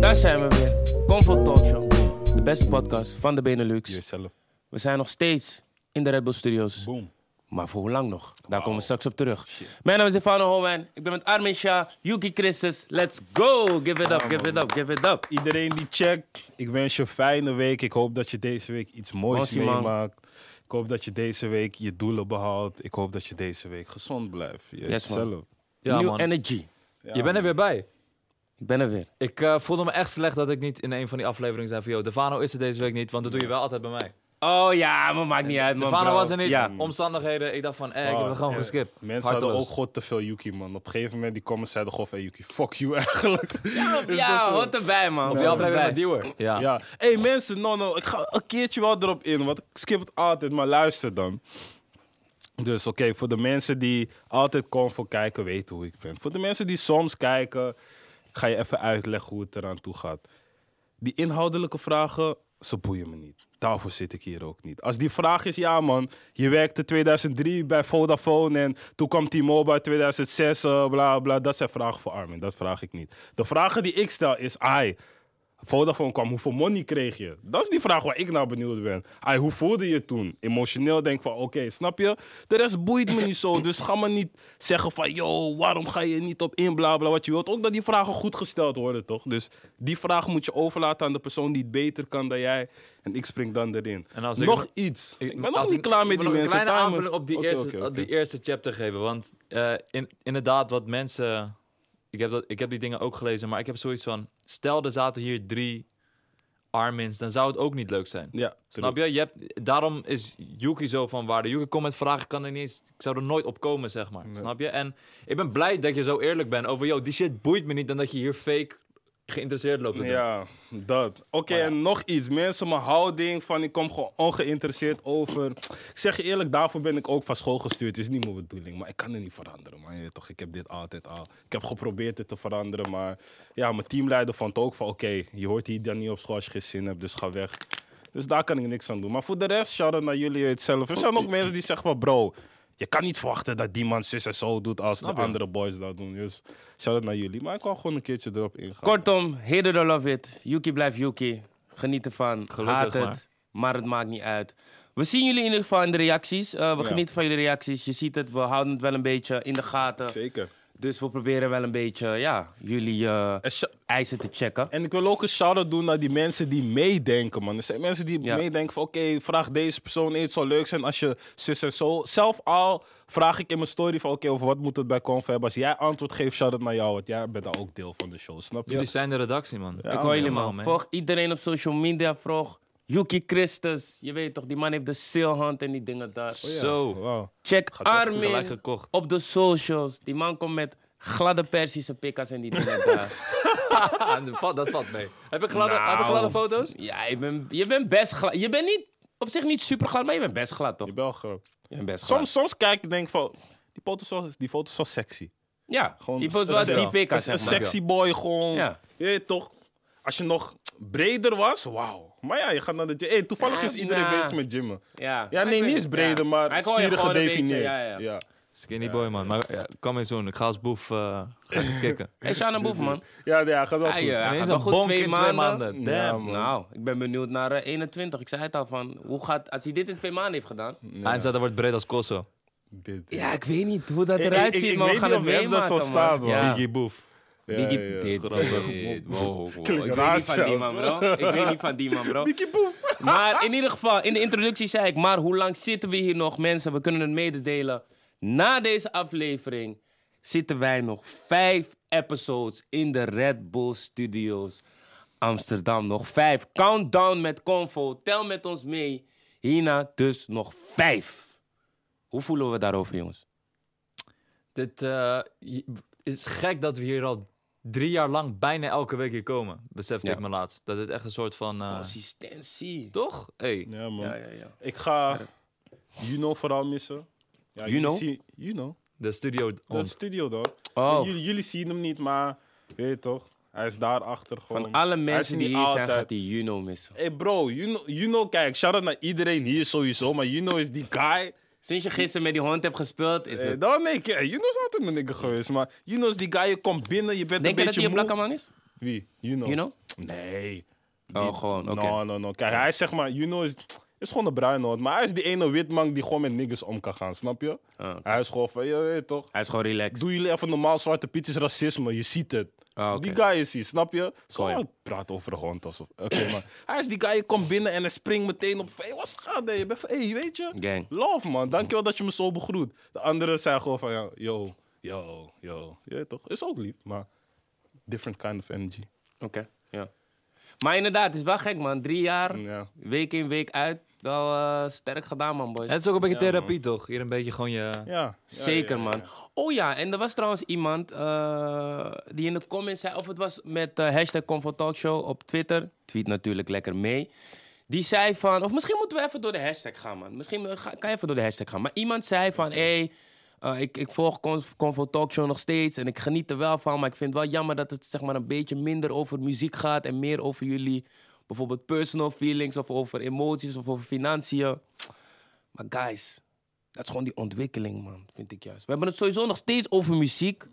Daar zijn we weer. Comfort Talk Show. De beste podcast van de Benelux. Jezelf. We zijn nog steeds in de Red Bull Studios. Boom. Maar voor hoe lang nog? Daar komen we straks op terug. Mijn naam is Stefano Holman. Ik ben met Armin Shah, Yuki Christus. Let's go! Give it up, give it up, give it up. Iedereen die checkt, ik wens je een fijne week. Ik hoop dat je deze week iets moois Mossie, man. meemaakt. Ik hoop dat je deze week je doelen behaalt. Ik hoop dat je deze week gezond blijft. Yes, man. Ja, New man. energy. Je bent er weer bij. Ik ben er weer. Ik eh, voelde me echt slecht dat ik niet in een van die afleveringen zei van... Yo, Devano is er deze week niet, want dat doe je wel altijd bij mij. Oh ja, maar maakt niet uit, man. Devano was er niet, Ja. omstandigheden. Ik dacht van, eh, ik heb het gewoon geskipt. Mensen hadden ook god te veel Yuki, man. Op een gegeven moment die comments zeiden gewoon van hey, Yuki, fuck you eigenlijk. Ja, ja hoort erbij, man. Op die aflevering met Diewer. Ja. Ja. hey, mensen, no, no. Ik ga een keertje wel erop in, want ik skip het altijd, maar luister dan. Dus oké, voor de mensen die altijd Convo kijken, weten hoe ik ben. Voor de mensen die soms kijken, ga je even uitleggen hoe het eraan toe gaat. Die inhoudelijke vragen, ze boeien me niet. Daarvoor zit ik hier ook niet. Als die vraag is, ja man, je werkte 2003 bij Vodafone en toen kwam T-Mobile 2006, eh, bla bla. Dat zijn vragen voor Armin, dat vraag ik niet. De vragen die ik stel is, ai, Vodafone kwam, hoeveel money kreeg je? Dat is die vraag waar ik naar benieuwd ben. Hoe voelde je toen? Emotioneel denk ik van, oké, snap je? De rest boeit me niet zo, dus ga me niet zeggen van, yo, waarom ga je niet op in, bla bla, wat je wilt. Ook dat die vragen goed gesteld worden, toch? Dus die vraag moet je overlaten aan de persoon die het beter kan dan jij. En ik spring dan erin. En als ik nog iets. Ik, ben nog niet ik- klaar ik met die mensen. Een kleine aanvulling op die, eerste, op die eerste chapter geven. Want eh, in, inderdaad, wat mensen... Ik heb, dat, ik heb die dingen ook gelezen, maar ik heb zoiets van... Stel, er zaten hier drie Armins, dan zou het ook niet leuk zijn. Ja, Snap je? je hebt, daarom is Yuki zo van waarde. Yuki komt met vragen, kan er niet eens, ik zou er nooit op komen, zeg maar. Snap je? En ik ben blij dat je zo eerlijk bent over, yo, die shit boeit me niet dan dat je hier fake geïnteresseerd loopt te doen. Ja, dat. Oké, en nog iets. Mensen, mijn houding van ik kom gewoon ongeïnteresseerd over. Ik zeg je eerlijk, daarvoor ben ik ook van school gestuurd. Het is niet mijn bedoeling, maar ik kan het niet veranderen. Maar je weet toch, ik heb dit altijd al. Ik heb geprobeerd dit te veranderen, maar ja, mijn teamleider vond ook van oké, je hoort hier dan niet op school als je geen zin hebt, dus ga weg. Dus daar kan ik niks aan doen. Maar voor de rest, shout-out naar jullie het zelf. Er zijn ook mensen die zeggen van bro, je kan niet verwachten dat die man zus en zo doet als Snap de je? andere boys dat doen. Dus shout-out naar jullie. Maar ik wou gewoon een keertje erop ingaan. Kortom, hate it or love it. Yuki blijft Yuki. Geniet ervan. Gelukkig Haat het. maar. Maar. het maakt niet uit. We zien jullie in ieder geval in de reacties. Eh, we Ja. genieten van jullie reacties. Je ziet het, we houden het wel een beetje in de gaten. Zeker. Dus we proberen wel een beetje ja, jullie eh, eisen te checken. En ik wil ook een shout-out doen naar die mensen die meedenken, man. Er zijn mensen die Ja. meedenken van... Oké, vraag deze persoon iets. Het zou leuk zijn als je zus en zo... Zelf al vraag ik in mijn story van... Oké, over wat moet het bij Conf hebben? Als jij antwoord geeft, shout-out naar jou. Want jij bent dan ook deel van de show, snap je? Jullie zijn de redactie, man. Ja, ik hoor jullie, helemaal, man. Volg iedereen op social media. Volg Yuki Christus. Je weet toch, die man heeft de sailhand en die dingen daar. Oh ja. Zo. Wow. Check Gaat Armin gekocht. op de socials. Die man komt met gladde Persische pikkas en die dingen daar. En dat valt- mee. Heb ik gladde, Nou. heb ik gladde foto's? Ja, je bent, je bent best glad. Je bent niet op zich niet super glad, maar je bent best glad, toch? Je bent wel groot. Je bent best glad. Soms, soms kijk ik denk van... Die foto is wel, die foto is wel sexy. ja, Gewoon wel een- die pikkas, Een, zeg maar. sexy boy gewoon. Ja. Je weet toch... Als je nog breder was, wauw. Maar ja, je gaat naar de gym. Hey, toevallig Ja, is iedereen bezig met gymmen. Ja, Ja, nee, niet eens breder, maar je spieren een gedefinieerd. ja, ja. Skinny boy, man. Maar ja, kom eens doen. Ik ga als boef eh ga niet kicken. Hey, Shana Boef, man. Ja, ja, gaat wel goed. eh, hij gaat een wel goed twee maanden. twee maanden. Ja, Damn. man. Nou, ik ben benieuwd naar eh, 21. Ik zei het al van, hoe gaat, als hij dit in twee maanden heeft gedaan. Hij zei dat wordt breed als Kosso. Dit, Ja, ik weet niet hoe dat eruit ik- ziet, ik maar we weet gaan niet het hebben dat meemaken, zo man. staan, man. Ja. Biggie Boef. Ja, Biggie, ja, ja. dit, dit, wow, wow. Ik weet niet van die man, bro. Ik weet niet van die man, bro. Maar in ieder geval, in de introductie zei ik, maar hoe lang zitten we hier nog, mensen? We kunnen het mededelen. Na deze aflevering zitten wij nog vijf episodes in de Red Bull Studios Amsterdam. Nog vijf. Countdown met Convo. Tel met ons mee. Hierna dus nog vijf. Hoe voelen we daarover, jongens? Dit eh, is gek dat we hier al drie jaar lang bijna elke week hier komen. Besefte Ja. ik me laatst. Dat het echt een soort van... eh, Consistentie. toch? Hey. Ja, man. Ja, ja, ja. Ik ga Juno vooral missen. Ja, Juno? jullie Juno? De studio. De studio, toch? Oh. Jullie, jullie zien hem niet, maar weet je toch? Hij is daarachter gewoon. Van alle mensen die hier zijn, gaat die Juno missen. Hey bro, Juno, Juno, kijk, shout-out naar iedereen hier sowieso, maar Juno is die guy. Sinds je gisteren met die hond hebt gespeeld, is Eh, het... dan nee, kijk, Juno is altijd mijn nigger geweest, maar Juno is die guy, je komt binnen, je bent Denk een je dat hij een moe. blakke man is? Wie? You know. You know? Nee. Oh, gewoon, oké. No, no, no. Kijk, hij is zeg maar, you know is, is gewoon een bruinoot. Maar hij is die ene witman die gewoon met niggas om kan gaan, snap je? Ah. Hij is gewoon van, je weet toch. Hij is gewoon relaxed. Doe jullie even normaal zwarte piet is racisme, je ziet het. Ah. Die guy is hij, snap je? Zo, ja. praat over een hond alsof. Oké, maar hij is die guy, je komt binnen en hij springt meteen op. Hé, hey, wat gaat er? Je bent van, hey, weet je? Gang. Love man, dankjewel dat je me zo begroet. De anderen zijn gewoon van, ja, yo, yo, yo. Je weet toch? Is ook lief, maar different kind of energy. Oké, ja. Maar inderdaad, het is wel gek, man. Drie jaar, Ja. week in, week uit. Wel eh, sterk gedaan, man, boys. Het is ook een beetje Ja, therapie, toch? Hier een beetje gewoon je... Ja, ja, Zeker, ja, ja, man. Oh ja, en er was trouwens iemand eh, die in de comments zei... of het was met eh hashtag Show op Twitter. Tweet natuurlijk lekker mee. Die zei van... Of misschien moeten we even door de hashtag gaan, man. Misschien ga, kan je even door de hashtag gaan. Maar iemand zei van... Hey, eh, ik, ik volg Conf- Comfort Talk Show nog steeds en ik geniet er wel van. Maar ik vind het wel jammer dat het zeg maar, een beetje minder over muziek gaat... en meer over jullie bijvoorbeeld personal feelings... of over emoties of over financiën. Maar guys, dat is gewoon die ontwikkeling, man, vind ik juist. We hebben het sowieso nog steeds over muziek,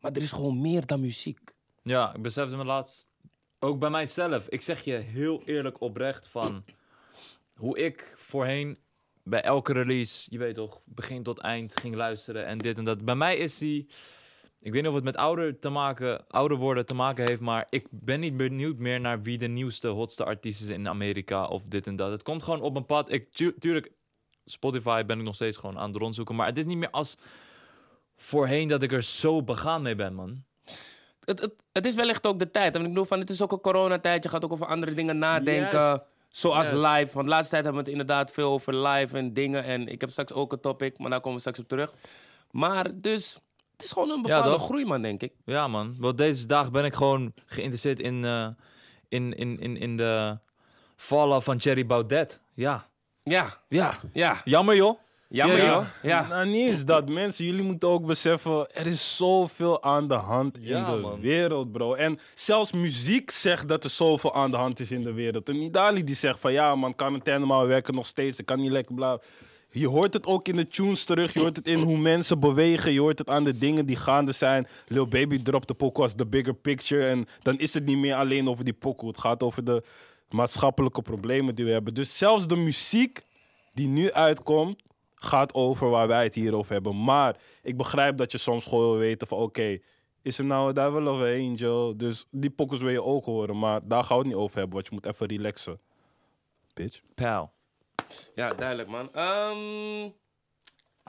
maar er is gewoon meer dan muziek. Ja, ik besefte me laatst. Ook bij mijzelf. Ik zeg je heel eerlijk oprecht van hoe ik voorheen bij elke release, je weet toch, begin tot eind ging luisteren en dit en dat. Bij mij is die, ik weet niet of het met ouder te maken, ouder worden te maken heeft, maar ik ben niet benieuwd meer naar wie de nieuwste, hotste artiest is in Amerika of dit en dat. Het komt gewoon op een pad. Ik tu- tuurlijk, Spotify ben ik nog steeds gewoon aan het rondzoeken, maar het is niet meer als voorheen dat ik er zo begaan mee ben, man. Het, het, het is wellicht ook de tijd. En ik bedoel, van, het is ook een coronatijd. Je gaat ook over andere dingen nadenken. Zoals live. Want de laatste tijd hebben we het inderdaad veel over live en dingen. En ik heb straks ook een topic, maar daar komen we straks op terug. Maar dus, het is gewoon een bepaalde groei, man, denk ik. Ja, man. Want deze dag ben ik gewoon geïnteresseerd in, eh, in, in, in, in de vallen van Thierry Baudet. Ja. Ja, Ja. ja. Jammer, joh. Jammer, Ja, ja. joh. Ja. Nou, niet eens dat. Mensen, jullie moeten ook beseffen, er is zoveel aan de hand Ja, in de man. wereld, bro. En zelfs muziek zegt dat er zoveel aan de hand is in de wereld. En Nidali die zegt van, ja man, quarantaine maar we werken nog steeds. Ik kan niet lekker blijven. Je hoort het ook in de tunes terug. Je hoort het in hoe mensen bewegen. Je hoort het aan de dingen die gaande zijn. Lil Baby dropt de pokoe als the bigger picture. En dan is het niet meer alleen over die pokoe. Het gaat over de maatschappelijke problemen die we hebben. Dus zelfs de muziek die nu uitkomt, gaat over waar wij het hier over hebben. Maar ik begrijp dat je soms gewoon wil weten van... Oké, is er nou een devil of angel? Dus die pokkers wil je ook horen. Maar daar gaan we het niet over hebben, want je moet even relaxen. Bitch. Pal. Ja, duidelijk, man. Ehm,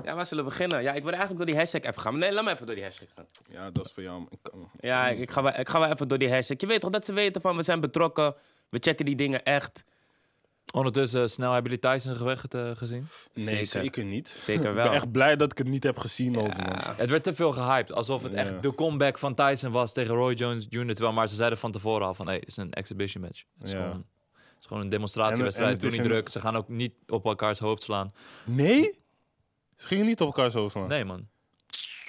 ja, waar zullen we beginnen? Ja, ik wil eigenlijk door die hashtag even gaan. Nee, laat me even door die hashtag gaan. Ja, dat is voor jou. Ik kan- Ja, ik, ik ga, wel, ik ga wel even door die hashtag. Je weet toch dat ze weten van we zijn betrokken. We checken die dingen echt. Ondertussen snel hebben jullie Tyson gevecht eh, gezien. Nee, Zeker. zeker, niet. Zeker Ik wel. ben echt blij dat ik het niet heb gezien ook. Ja. Het werd te veel gehyped. Alsof het Ja. echt de comeback van Tyson was tegen Roy Jones Jr. Terwijl, maar ze zeiden van tevoren al van... Hé, het is een exhibition match. Het is, Ja. gewoon, is gewoon een En- demonstratiewedstrijd. Doe niet een- druk. Ze gaan ook niet op elkaars hoofd slaan. Nee? Ze gingen niet op elkaar zo slaan. Nee, man.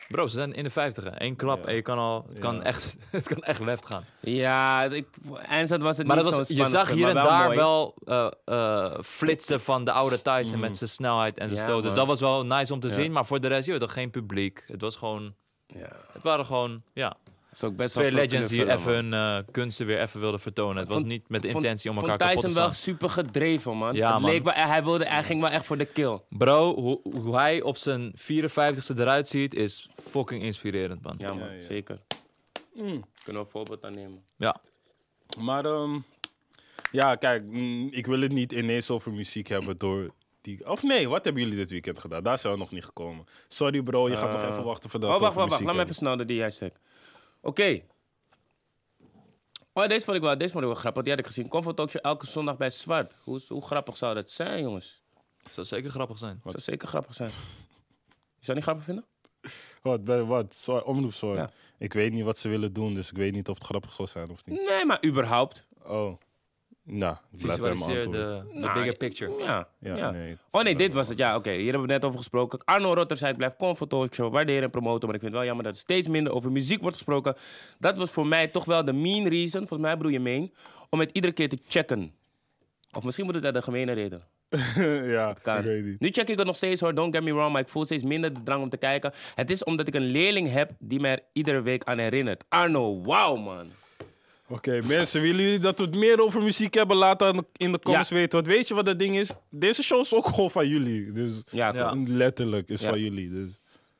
Bro, ze zijn in de vijftigen. Eén klap Ja. en je kan al... Het kan echt, het kan echt left gaan. Ja, ik, eindstand was het Maar niet dat was, zo je zag hier en daar mooi. wel eh, eh, flitsen van de oude Tyson met zijn snelheid en zijn Ja, stoot. Dus dat was wel nice om te Ja. zien. Maar voor de rest, je weet toch, geen publiek. Het was gewoon... Ja, Het waren gewoon, ja, is ook best wel twee veel legends die even hun eh, kunsten weer even wilden vertonen. Het was vond- niet met de intentie om elkaar kapot te Tyson slaan. wel super gedreven, man. Ja, het man. Leek wel, hij, wilde, hij ging wel echt voor de kill. Bro, hoe, hoe hij op zijn 54ste eruit ziet, is fucking inspirerend, man. Ja, man, ja. zeker. Mm. Kunnen we een voorbeeld aan nemen. Ja. Maar ehm, ja, kijk, mm, ik wil het niet ineens over muziek hebben door die... Of nee, wat hebben jullie dit weekend gedaan? Daar zijn we nog niet gekomen. Sorry bro, je gaat nog Eh, even wachten voordat Oh, we wacht, wacht, wacht. Laat me even snel door die hashtag. Oké. Oh, deze vond ik wel, deze vond ik wel grappig. Die had ik gezien. Comfort elke zondag bij Zwart. Hoe, hoe grappig zou dat zijn, jongens? zou zeker grappig zijn. zou zeker grappig zijn. Je zou niet grappig vinden? Wat, bij wat? Sorry, omroep, sorry. Ja. Ik weet niet wat ze willen doen, dus ik weet niet of het grappig zal zijn of niet. Nee, maar überhaupt. Oh. Nou, Visualiseer de, de Nou, bigger picture. Ja, Ja, ja. nee. Oh nee, dit was het. Ja, oké. Hier hebben we net over gesproken. Arno Rotters, hij blijft Comfort Show waarderen en promoten. Maar ik vind het wel jammer dat er steeds minder over muziek wordt gesproken. Dat was voor mij toch wel de main reason, volgens mij bedoel je meen, om het iedere keer te checken. Of misschien moet het uit de gemene reden. ja, Kan. ik weet niet. Nu check ik het nog steeds hoor, don't get me wrong, maar ik voel steeds minder de drang om te kijken. Het is omdat ik een leerling heb die mij er iedere week aan herinnert. Arno, wauw man. Oké, mensen, willen jullie dat we het meer over muziek hebben? Laat dan in de comments Ja. weten. Want weet je wat dat ding is? Deze show is ook gewoon van jullie. Dus Ja, toch? letterlijk is Ja. van jullie. Dus.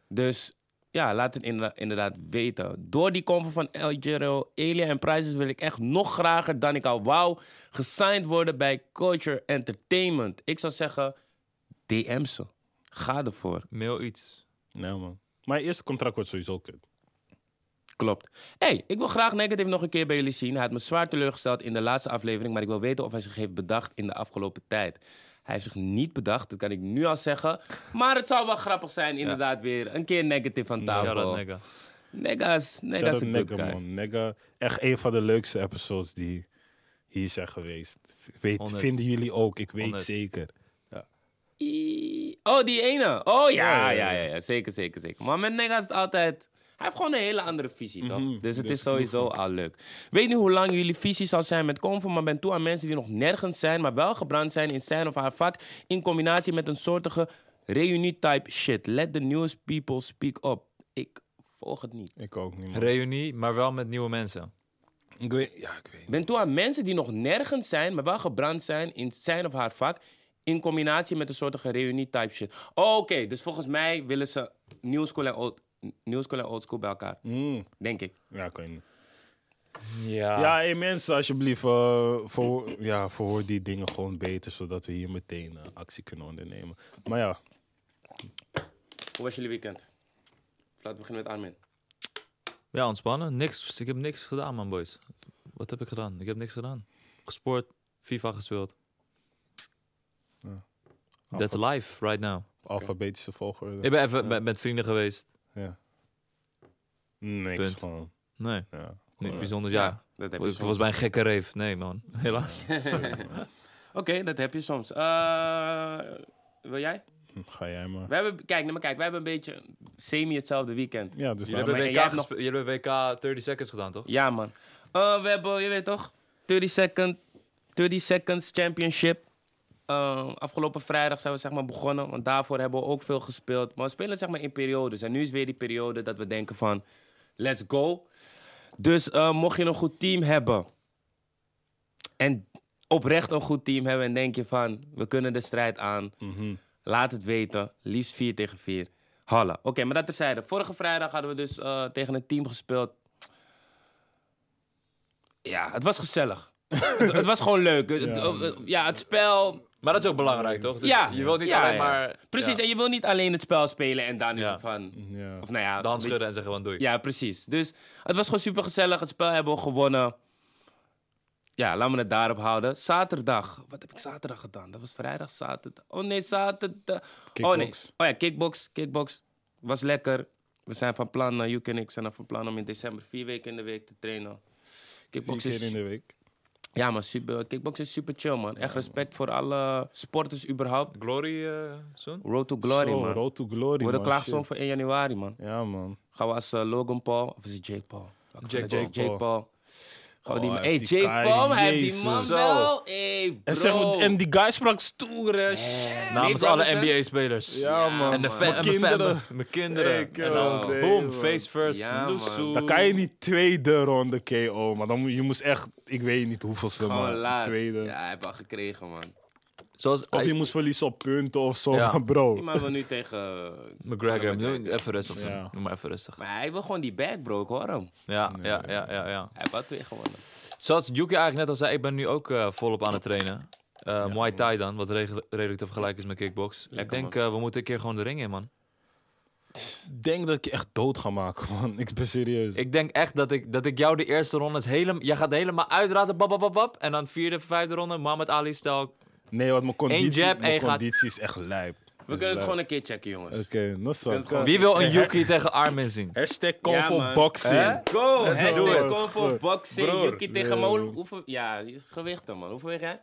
Dus ja, laat het inderdaad, inderdaad weten. Door die convo van El Giro, Elia en Prizes wil ik echt nog grager dan ik al wou gesigned worden bij Culture Entertainment. Ik zou zeggen, DM ze. Ga ervoor. Mail iets. Nee, man. Mijn eerste contract wordt sowieso kut. Klopt. hey, ik wil graag Negative nog een keer bij jullie zien. Hij had me zwaar teleurgesteld in de laatste aflevering, maar ik wil weten of hij zich heeft bedacht in de afgelopen tijd. Hij heeft zich niet bedacht, dat kan ik nu al zeggen. Maar het zou wel grappig zijn, inderdaad, weer een keer Negative aan Shout out, tafel. nigga. Negas, Negas Shout-out is een Negga, guy. man. Negga, echt een van de leukste episodes die hier zijn geweest. Weet, 100. vinden jullie ook, ik weet 100. zeker. I- Oh, die ene. Oh ja, Ja, ja, ja, ja, ja, zeker, zeker, zeker. Maar met Nega is het altijd... Hij heeft gewoon een hele andere visie, toch? Mhm, Dus het dus is sowieso al leuk. Weet niet hoe lang jullie visie zal zijn met Convo, maar ben toe aan mensen die nog nergens zijn, maar wel gebrand zijn in zijn of haar vak, in combinatie met een soortige reunie-type shit. Let the news people speak up. Ik volg het niet. Ik ook niet, man. Reunie, maar wel met nieuwe mensen. Ik weet, ja, ik weet. Ben toe aan mensen die nog nergens zijn, maar wel gebrand zijn in zijn of haar vak. In combinatie met een soortige reunie-type shit. Oh, Oké, dus volgens mij willen ze old, new school en old school bij elkaar. Mm, Denk ik. ja, ik weet niet. Ja. Ja, hey, mensen, alsjeblieft, eh voor, ja, verhoor die dingen gewoon beter, zodat we hier meteen eh, actie kunnen ondernemen. Maar ja, Hoe was jullie weekend? Laten we beginnen met Armin. Ja, ontspannen. Niks. Ik heb niks gedaan, man, boys. Wat heb ik gedaan? Ik heb niks gedaan. Gesport, FIFA gespeeld. That's life right now. alfabetische volgorde. Ik ben even met, met vrienden geweest. Ja. Niks Punt. gewoon. Nee, Ja. niet bijzonder. Ja, dat heb je het soms. was bij een gekke reef. Nee, man. Helaas. Oké, dat heb je soms. Eh, wil jij? Ga jij maar. We hebben, kijk, nee, maar kijk, wij hebben een beetje semi hetzelfde weekend. Ja, dus Jullie hebben, en WK nog- jullie hebben WK 30 seconds gedaan, toch? Ja, man. Eh, we hebben, je weet toch, 30, second, 30 Seconds Championship. Eh, afgelopen vrijdag zijn we zeg maar begonnen, want daarvoor hebben we ook veel gespeeld. Maar we spelen zeg maar in periodes. En nu is weer die periode dat we denken van, let's go. Dus eh, mocht je een goed team hebben en oprecht een goed team hebben en denk je van, we kunnen de strijd aan, Mhm. laat het weten. Liefst 4 tegen 4. Hallen. Oké, maar dat terzijde. Vorige vrijdag hadden we dus eh, tegen een team gespeeld. Ja, het was gezellig. het, het was gewoon leuk. Het- ja, het spel. Maar dat is ook belangrijk, toch? Dus ja, Je wilt niet ja, alleen ja. maar... Precies, ja, en je wil niet alleen het spel spelen en dan is Ja. het van. Ja. Of nou ja. de hand schudden en zeggen van doei. Ja, precies. Dus het was gewoon super gezellig. Het spel hebben we gewonnen. Ja, laten we het daarop houden. Zaterdag. Wat heb ik zaterdag gedaan? Dat was vrijdag, zaterdag. Oh nee, zaterdag. Oh nee. Oh ja, kickbox. Kickbox was lekker. We zijn van plan, uh, Yuki en ik zijn van plan om in december vier weken in de week te trainen. Vier Kickbox keer is, in de week. Ja, maar super, kickbox is super chill, man. Echt respect voor alle sporters überhaupt. Glory eh soon? Road to Glory, Zo, man. Road to Glory, klaargestoomd Shit. voor 1 januari, man. Ja, man. Gaan we als eh, Logan Paul, of is het Jake Paul? Jake van de Paul. Jake Paul. We die Oh, man- hij hey, Paul, hij heeft die man Zo. wel. Hey, bro. En, zeg, maar- en die guy sprak stoer, hè. Shit. Namens alle? NBA-spelers. Ja, man. En de man. fa- Mijn en mijn kinderen. Mijn kinderen. En dan nee, boom, man. face first. Ja, man. Dan kan je niet tweede ronde KO, maar dan, je moest echt, ik weet niet Gewoon maar laat. tweede. Ja, hij heeft al gekregen, man. Zoals Of je moest verliezen op punten of zo, Ja. bro. Die man wil nu tegen... McGregor, Conor doe McGregor. even rustig. doen. Ja. Doe maar even rustig. Maar hij wil gewoon die bag, bro. Ik hoor hem. Ja, ja, ja, ja, ja. Hij heeft wel twee gewonnen. Zoals Yuki eigenlijk net al zei, ik ben nu ook eh, volop aan het trainen. Eh Muay Thai dan, wat redelijk te vergelijken is met kickbox. Lekker, ik denk, eh, we moeten een keer gewoon de ring in, man. Ik denk dat ik je echt dood ga maken, man. Ik ben serieus. Ik denk echt dat ik, dat ik jou de eerste ronde is helemaal... Jij gaat helemaal uitrazen, bap, bap, bap, bap. En dan vierde, vijfde ronde, Muhammad Ali stel. Nee, want mijn conditie, jab en je gaat- conditie is echt lijp. We kunnen het gewoon een keer checken, jongens. Oké, wel. gewoon- Wie wil een Yuki tegen Armin zien? Hashtag Ja, Convo man. Boxing. Go! Let's do Hashtag kom voor boxing. Broer. Yuki tegen Nee. Mo. Hoeveel... Ja, je is gewicht man. Hoeveel weeg jij?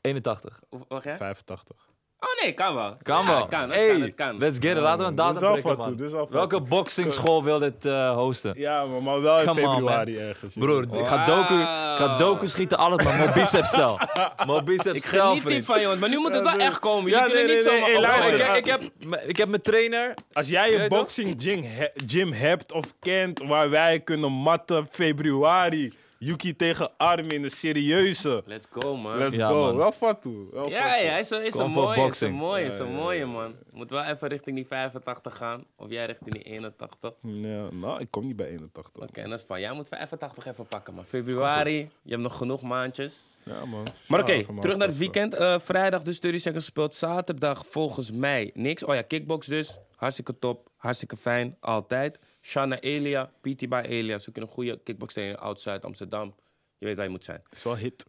81. Hoeveel weeg jij? 85. Oh nee, kan wel. Kan Ja, wel. Kan, het hey, kan, het kan. let's get it. Laten we een datum prikken, man. wat. Welke boxingschool wil dit eh, hosten? Ja, maar, maar wel in Come on, februari ergens. Broer, ik ga doku, ik ga doku schieten, alles, maar mijn bicep stel. Mijn bicep Ik stel, geniet niet van jongens, maar nu moet het Ja, wel broer. echt komen. Ja, Jullie kunnen nee, niet nee, zomaar nee, hey, ik, ik, heb, ik heb mijn trainer. Als jij een boxing gym, he- gym hebt of kent waar wij kunnen matten februari, Yuki tegen Armin, een serieuze. Let's go, man. Let's Ja, go. man. Wel fatu. Wel Ja, fatu. ja, hij is, een- is Gewoon een voor mooie, is een boxing. mooie, is een mooie, man. Moet wel even richting die 85 gaan. Of jij richting die 81. Oké, Ja, nou, ik kom niet bij 81. en dat is van, jij moet 85 even pakken, man. Februari, je hebt nog genoeg maandjes. Ja, man. Maar oké, terug naar het weekend. Eh, vrijdag dus 30 seconds gespeeld. Zaterdag volgens mij niks. Oh ja, kickbox dus. Hartstikke top. Hartstikke fijn. Altijd. Shanna Elia. PT bij Elia. Zoek je een goede kickbox trainer outside Amsterdam. Je weet waar je moet zijn. Is wel hit.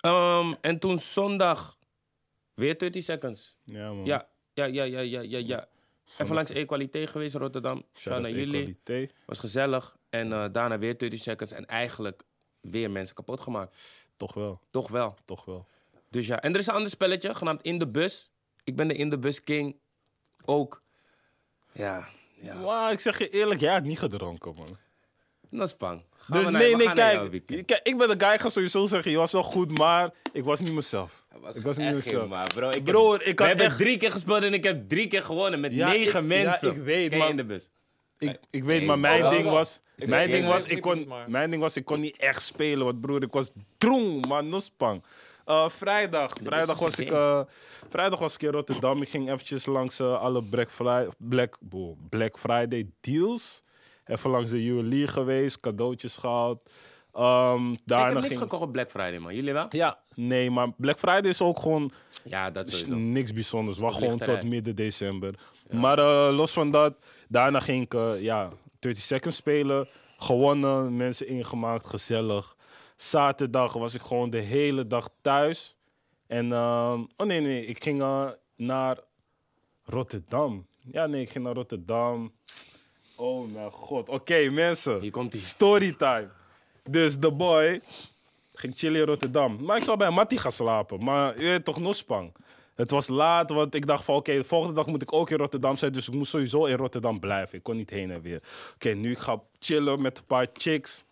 Ehm, en toen zondag weer 30 seconds. Ja, man. Ja, ja, ja, ja, ja, ja. ja. Even langs Equalité geweest in Rotterdam. Shout Shout naar jullie. Was gezellig. En eh, daarna weer 30 seconds. En eigenlijk weer mensen kapot gemaakt. Toch wel, Toch wel. toch wel. Dus ja, en er is een ander spelletje genaamd In de Bus. Ik ben de In de Bus King ook. Ja, ja. Maar ik zeg je eerlijk, jij hebt niet gedronken, man. Dat is bang. Gaan Dus naar- nee, nee, kijk. Kijk, ik ben de guy, ik ga sowieso zeggen, je was wel goed, maar ik was niet mezelf. was ik was niet mezelf. maar bro, ik Bro, heb, ik we had hebben echt- drie keer gespeeld en ik heb drie keer gewonnen met Ja, negen ik- ja, mensen. ik weet. In de Bus. Ik, ik weet, Nee, maar mijn ding was... Ik Mijn ding was, ik kon, niet, maar- mijn ding was, ik kon niet echt spelen, want broer, ik was droeng, man, nospang. Eh, vrijdag, vrijdag was, ik, eh, vrijdag was ik in Rotterdam. Ik ging eventjes langs eh, alle Black, Black, boh, Black Friday deals. Even langs de juwelier geweest, cadeautjes gehaald. Ehm, Ik heb niks ging... gekocht op Black Friday, man. Jullie wel? Ja, nee, maar Black Friday is ook gewoon Ja, dat is niks bijzonders. Wacht gewoon tot midden december. Maar los van dat, daarna ging ik ja, 30 seconds spelen. Gewonnen, mensen ingemaakt, gezellig. Zaterdag was ik gewoon de hele dag thuis. En, ehm, oh nee, nee, ik ging eh, naar Rotterdam. Ja, nee, ik ging naar Rotterdam. Oh mijn god. Oké, mensen. Hier komt hij. Storytime. Dus de boy ging chillen in Rotterdam. Maar ik zou bij Mattie gaan slapen. Maar je weet toch, Nospang. Het was laat, want ik dacht van oké, de volgende dag moet ik ook in Rotterdam zijn. Dus ik moest sowieso in Rotterdam blijven. Ik kon niet heen en weer. Oké, nu ik ga chillen met een paar chicks.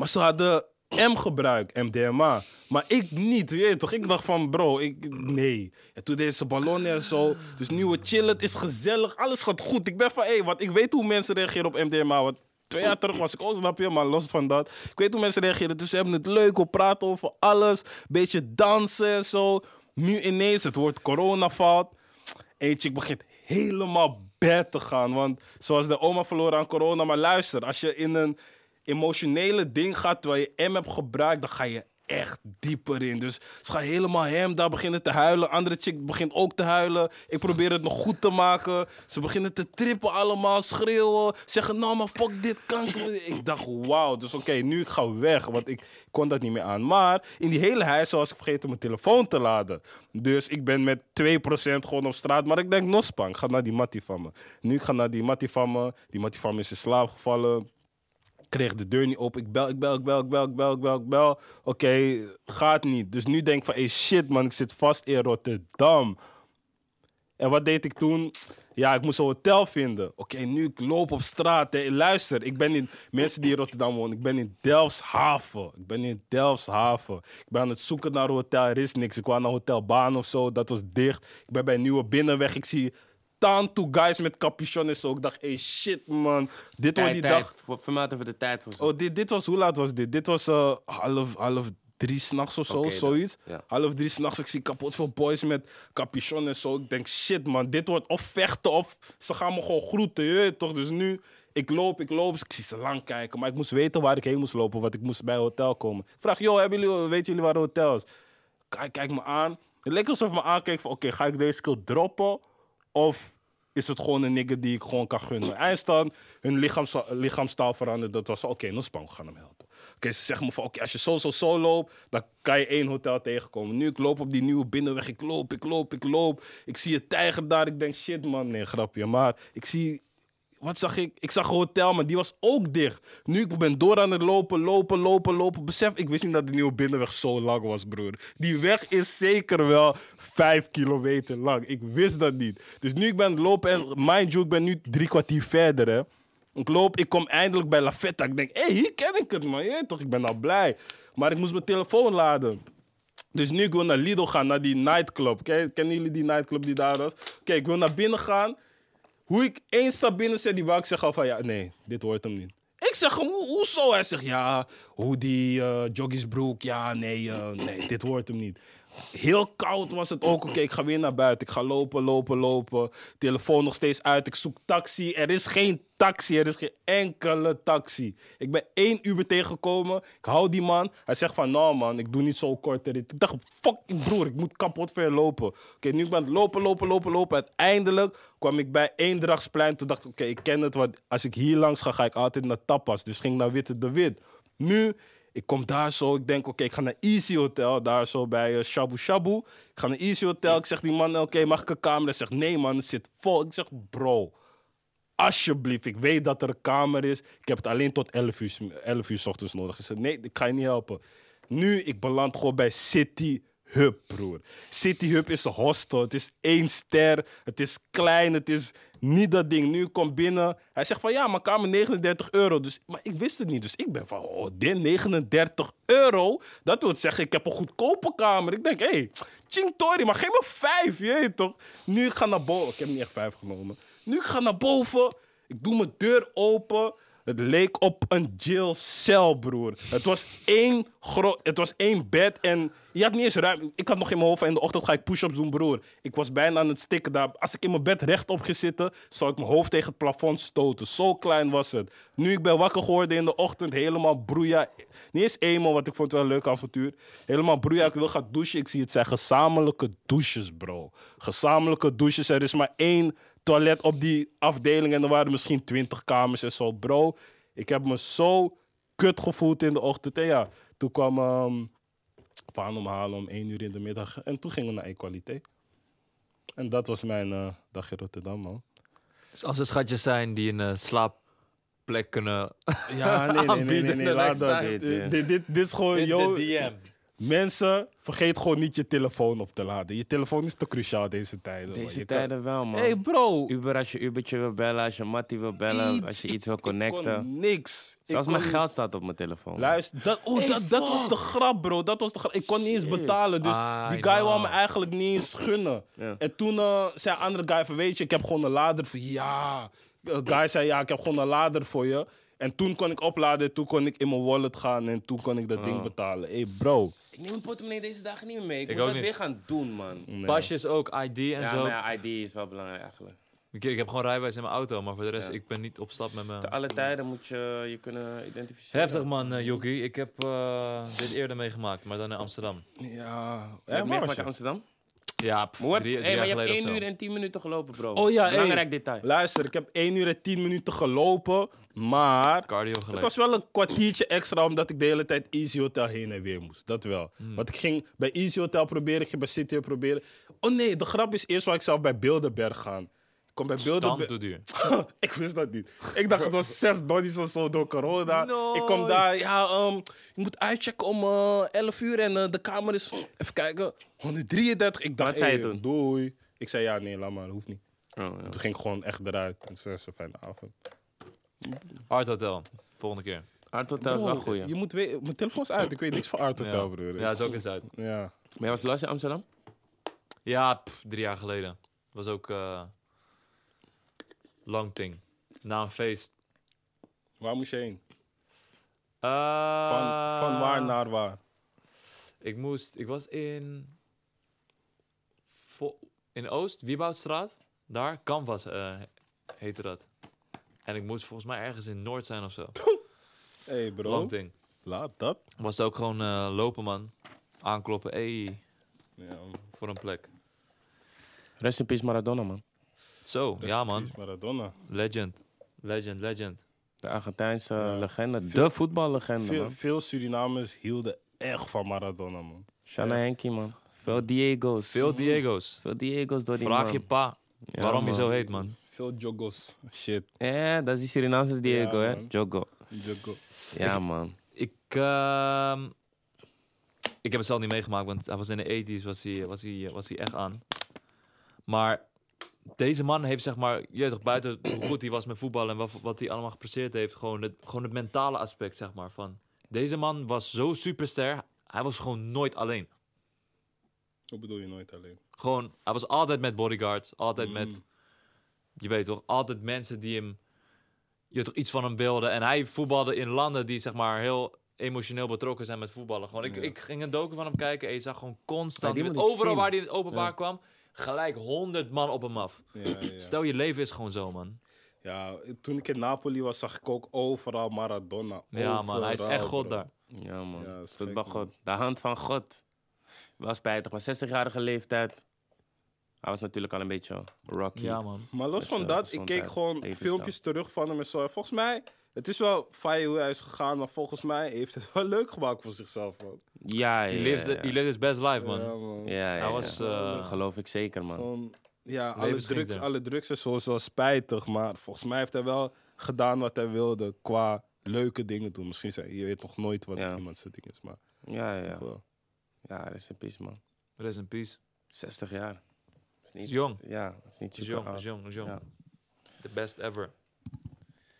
Maar ze hadden M gebruikt, MDMA. Maar ik niet, weet je toch? Ik dacht van, bro, ik, nee. En toen deed ze ballonnen en zo. Dus nu we chillen, het is gezellig, alles gaat goed. Ik ben van, hé, want ik weet hoe mensen reageren op MDMA. Want twee jaar terug was ik ook, je? Maar los van dat, ik weet hoe mensen reageren. Dus ze hebben het leuk, we praten over alles. Beetje dansen en zo. Nu ineens, het woord corona valt. Eentje, ik begint helemaal bad te gaan. Want zoals de oma verloren aan corona. Maar luister, als je in een emotionele ding gaat terwijl je M hebt gebruikt, dan ga je echt dieper in. Dus ze gaan helemaal hem, daar beginnen te huilen. Andere chick begint ook te huilen. Ik probeer het nog goed te maken. Ze beginnen te trippen allemaal, schreeuwen. Zeggen, nou maar fuck dit kanker. Ik dacht, wauw. Dus oké, nu ik ga weg, want ik kon dat niet meer aan. Maar in die hele huis was ik vergeten mijn telefoon te laden. Dus ik ben met 2% gewoon op straat. Maar ik denk, nospang, ik ga naar die mattie van me. Nu ik ga naar die mattie van me. Die mattie van me is in slaap gevallen kreeg de deur niet op. Ik bel, ik bel, ik bel, ik bel, ik bel, ik bel. Oké, gaat niet. Dus nu denk ik van, hey shit man, ik zit vast in Rotterdam. En wat deed ik toen? Ja, ik moest een hotel vinden. Oké, nu ik loop op straat. Hè. Luister, ik ben in... Mensen die in Rotterdam wonen, ik ben in Delfshaven. Ik ben in Delfshaven. Ik ben aan het zoeken naar een hotel, er is niks. Ik kwam naar Hotel Baan of zo, dat was dicht. Ik ben bij een Nieuwe Binnenweg. Ik zie tanto guys met capuchon en zo. Ik dacht, hey shit man, dit wordt Tijd, die dag... Voor- even de tijd voor. Oh, dit, dit was, hoe laat was dit? Dit was eh, half, half drie s'nachts of zo, dan, zoiets. ja. Half drie s'nachts, ik zie kapot veel boys met capuchon en zo. Ik denk, shit man, dit wordt of vechten of ze gaan me gewoon groeten, je toch? Dus nu, ik loop, ik loop, ik zie ze lang kijken. Maar ik moest weten waar ik heen moest lopen, want ik moest bij hotel komen. Ik vraag, joh, hebben jullie, weten jullie waar het hotel is? Kijk, kijk me aan. Het leek alsof me aankeek van, oké, ga ik deze skill droppen? Of is het gewoon een nigger die ik gewoon kan gunnen? Eindstand, hun lichaams, lichaamstaal veranderd. Dat was, oké, okay, we gaan hem helpen. Oké, ze zeggen me van, oké, als je zo, zo, zo loopt, dan kan je één hotel tegenkomen. Nu, ik loop op die nieuwe binnenweg, ik loop, ik loop, ik loop. Ik zie een tijger daar, ik denk, shit man, nee, grapje. Maar ik zie, wat zag ik? Ik zag een hotel, maar die was ook dicht. Nu, ik ben door aan het lopen, lopen, lopen, lopen. Besef, ik wist niet dat de nieuwe binnenweg zo lang was, broer. Die weg is zeker wel vijf kilometer lang. Ik wist dat niet. Dus nu, ik ben aan het lopen en mind you, ik ben nu drie kwartier verder, hè. Ik loop, ik kom eindelijk bij La Vetta. Ik denk, hé, hey, hier ken ik het, man. Weet toch, ik ben al blij. Maar ik moest mijn telefoon laden. Dus nu ik wil naar Lidl gaan, naar die nightclub. Ken, kennen jullie die nightclub die daar was? Oké, ik wil naar binnen gaan. Hoe ik één stap binnen zet, die ik zeggen al van, ja, nee, dit hoort hem niet. Ik zeg hem, "Hoe- hoezo? Hij zegt, ja, hoe die joggingsbroek, ja, nee, eh, nee, dit wordt hem niet. Heel koud was het ook. Oké, ik ga weer naar buiten. Ik ga lopen, lopen, lopen. Telefoon nog steeds uit. Ik zoek taxi. Er is geen taxi. Er is geen enkele taxi. Ik ben één Uber tegengekomen. Ik hou die man. Hij zegt van, nou man, ik doe niet zo korte rit. Ik dacht, fucking broer, ik moet kapot ver lopen. Oké, nu ben ik lopen, lopen, lopen, lopen. Uiteindelijk kwam ik bij Eendrachtsplein. Toen dacht ik, oké, ik ken het. Want als ik hier langs ga, ga ik altijd naar Tapas. Dus ging naar Witte de Wit. Nu, ik kom daar zo. Ik denk, oké, ik ga naar Easy Hotel. Daar zo bij eh, Shabu Shabu. Ik ga naar Easy Hotel. Ik zeg die man, oké, mag ik een kamer? Hij zegt, nee man, het zit vol. Ik zeg, bro, alsjeblieft. Ik weet dat er een kamer is. Ik heb het alleen tot 11 uur, 11 uur ochtends nodig. Ik zeg, nee, ik ga je niet helpen. Nu, ik beland gewoon bij City Hub, broer. City Hub is een hostel. Het is één ster. Het is klein. Het is niet dat ding. Nu ik kom binnen. Hij zegt van ja, mijn kamer 39 euro. Dus, maar ik wist het niet. Dus ik ben van, oh, dit 39 euro? Dat wil zeggen, ik heb een goedkope kamer. Ik denk, hé, hey, ching maar geef me vijf. Toch? Nu ik ga naar boven. Ik heb niet echt vijf genomen. Nu ik ga naar boven. Ik doe mijn deur open. Het leek op een jailcel, broer. Het was één, gro- het was één bed en je had niet eens ruimte. Ik had nog in mijn hoofd van in de ochtend ga ik push-ups doen, broer. Ik was bijna aan het stikken daar. Als ik in mijn bed rechtop ging zitten, zou ik mijn hoofd tegen het plafond stoten. Zo klein was het. Nu ik ben wakker geworden in de ochtend, helemaal broeia. Niet eens eenmaal, want ik vond wel een leuk avontuur. Helemaal broeia. Ik wil gaan douchen. Ik zie het zijn gezamenlijke douches, bro. Gezamenlijke douches. Er is maar één toilet op die afdeling en er waren misschien twintig kamers en zo. Bro, ik heb me zo kut gevoeld in de ochtend. En ja, toen kwam ehm Vaan om halen om één uur in de middag. En toen gingen we naar Equaliteit. En dat was mijn eh dag in Rotterdam, man. Dus als er schatjes zijn die een eh, slaapplek kunnen Ja, nee, nee, nee, nee, Aanbieden nee. Dit, dit, dit, dit mensen, vergeet gewoon niet je telefoon op te laden. Je telefoon is te cruciaal deze tijden. Deze Je kan- tijden wel, man. Hey bro, Uber als je Ubertje wil bellen, als je Mattie wil bellen, iets. als je iets wil Ik kon connecten. niks. Ik Zelfs kon mijn geld staat op mijn telefoon. Luister, dat, oh, dat, dat was de grap, bro. Dat was de grap. Ik kon niet eens betalen. Dus I die guy wou me eigenlijk niet eens gunnen. Ja. En toen eh, zei een andere guy van, weet je, ik heb gewoon een lader voor je. Ja. De guy zei, ja, ik heb gewoon een lader voor je. En toen kon ik opladen, en toen kon ik in mijn wallet gaan en toen kon ik dat ding Oh. betalen. Hey, bro. Ik neem mijn portemonnee deze dagen niet meer mee. Ik, Ik moet ook dat niet. weer gaan doen, man. Nee. Pasjes ook, ID en Ja, zo. maar ja, ID is wel belangrijk eigenlijk. Ik, ik heb gewoon rijbewijs in mijn auto, maar voor de rest, Ja. ik ben niet op stap met mijn... Te alle tijden moet je je kunnen identificeren. Heftig man, uh, Jokie. Ik heb eh, dit eerder meegemaakt, maar dan in Amsterdam. Ja. Je Ja, meegemaakt in Amsterdam? Ja, pff, Maar, wat- drie, drie hey, maar jaar je hebt geleden 1 of uur zo. en 10 minuten gelopen, bro. Oh ja, hey. Belangrijk detail. Luister, ik heb 1 uur en 10 minuten gelopen, maar Cardio Het gelijk. was wel een kwartiertje extra omdat ik de hele tijd Easy Hotel heen en weer moest. Dat wel. Hmm. Want ik ging bij Easy Hotel proberen, ik ging bij City Hotel proberen. Oh nee, de grap is eerst waar ik zou bij Bilderberg gaan. Ik kom bij duur. ik wist dat niet. Ik dacht het was zes donnies of zo door corona. Ik kom daar, ja, ehm, je moet uitchecken om eh 11 uur en eh, de kamer is, even kijken, 133. Ik dacht, Wat zei je hey, toen? Doei. Ik zei ja, nee, laat maar, hoeft niet. Oh, ja. Toen ging ik gewoon echt eruit. Het was een fijne avond. Art Hotel. Volgende keer. Art Hotel is wel goed, Je moet weten, mijn telefoon is uit. Ik weet niks van Art Hotel, Ja. broer. Ja, is ook eens uit. Ja. Maar jij was last in Amsterdam? Ja, pff, drie jaar geleden. Was ook eh lang ding. Na een feest. Waar moest je heen? Eh, Van, van waar naar waar? Ik moest, ik was in, in Oost, Wieboudstraat. Daar, Canvas eh heette dat. En ik moest volgens mij ergens in Noord zijn of zo. Hé hey bro, Lang ding. laat dat. Was het ook gewoon eh, lopen man. Aankloppen, hey, Ja, voor een plek. Rest in peace Maradona, man. Zo, ja man. Maradona. Legend. Legend, legend. De Argentijnse Ja. legende. De voetballegende, Veel, man. veel Surinamers hielden echt van Maradona, man. Shana Henky, man. Veel Diego's. Veel Diego's. Veel Diego's door die Vraag man. je pa Ja, waarom man. zo heet man. Veel jogos. Shit, Ja, dat is die Surinaamse Diego, Ja, hè? man. Jogo. jogo. Ja, man. Ik, ehm, ik heb het zelf niet meegemaakt, want hij was in de 80s, was hij, was hij, was hij echt aan. Maar deze man heeft zeg maar, je weet toch, buiten hoe goed hij was met voetbal en wat, wat hij allemaal gepresteerd heeft, gewoon het, gewoon het mentale aspect zeg maar van. Deze man was zo superster, hij was gewoon nooit alleen. Hoe bedoel je nooit alleen? Gewoon, hij was altijd met bodyguards, altijd Mm. met, je weet toch, altijd mensen die hem je toch iets van hem wilde. En hij voetbalde in landen die zeg maar heel emotioneel betrokken zijn met voetballen. Gewoon, ik, Ja. ik ging een docu van hem kijken en je zag gewoon constant, Ja, die met moet ik overal zien. waar hij in het openbaar Ja. kwam, gelijk honderd man op hem af. Ja, ja. Stel je leven is gewoon zo, man. ja, toen ik in Napoli was, zag ik ook overal Maradona. Ja, man, hij is echt God bro. daar. Ja, man. Ja, dat is Voetbal gek, man. God. De hand van God. Wel spijtig, maar 60-jarige leeftijd. Hij was natuurlijk al een beetje rocky. Ja, man. Maar los van dat, ik keek gewoon filmpjes terug van hem en zo. En Volgens mij, het is wel fijn hoe hij is gegaan, maar volgens mij heeft het wel leuk gemaakt voor zichzelf, man. Ja, ja, He lives, the- ja. he lives his best life, man. Ja, man. Ja, ja, Hij ja. was, Dat eh, geloof ik zeker, man. Gewoon, ja, alle drugs, alle drugs en zo is wel spijtig, maar volgens mij heeft hij wel gedaan wat hij wilde qua leuke dingen doen. Misschien zijn, je weet nog nooit wat Ja. iemand zijn ding is, maar Ja, ja, ja. dat is een peace, man. Rest in peace. 60 jaar. Dat is Is niet, jong. ja, dat is niet Is super jong, oud. is jong, is jong. Ja. The best ever.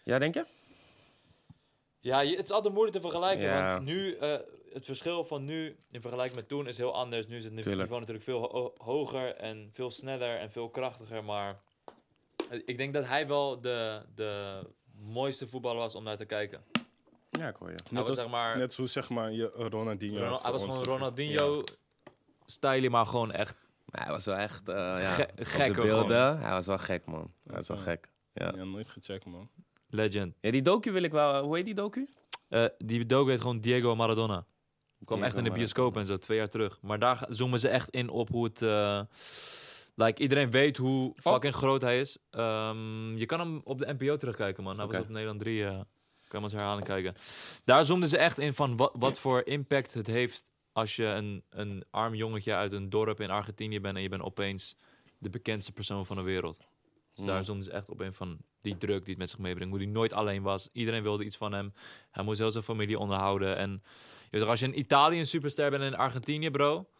Ja, denk je? Ja, je- het is altijd moeilijk te vergelijken. Ja. Want nu, eh, het verschil van nu in vergelijking met toen is heel anders. Nu is het niveau Tuurlijk. natuurlijk veel ho- hoger en veel sneller en veel krachtiger. Maar eh, ik denk dat hij wel de, de mooiste voetballer was om naar te kijken. Ja, ik hoor je. Was als- zeg maar, Net zo zeg maar je Ronaldinho. Ronald- hij was gewoon zeg maar. Ronaldinho-style, maar gewoon echt Maar hij was wel echt, eh ja, Ge- op gek de ook beelden. Hij was wel gek, man. Hij was wel Ja. gek. Ja. Ja, nooit gecheckt, man. Legend. ja, die docu wil ik wel... Hoe heet die docu? Eh, die docu heet gewoon Diego Maradona. kwam Diego echt in de bioscoop Maradona. en zo, twee jaar terug. Maar daar zoomen ze echt in op hoe het... eh, like, iedereen weet hoe fucking groot hij is. Ehm, je kan hem op de NPO terugkijken, man. Hij Oké. was op Nederland 3. eh kan hem als herhaling kijken. Daar zoomden ze echt in van wat, wat voor impact het heeft... als je een, een arm jongetje uit een dorp in Argentinië bent... en je bent opeens de bekendste persoon van de wereld. Dus daar Mm. zoomden ze echt op in van die druk die het met zich meebrengt. Hoe hij nooit alleen was. Iedereen wilde iets van hem. Hij moest heel zijn familie onderhouden. En je weet als je in Italië een superster bent en in Argentinië, bro.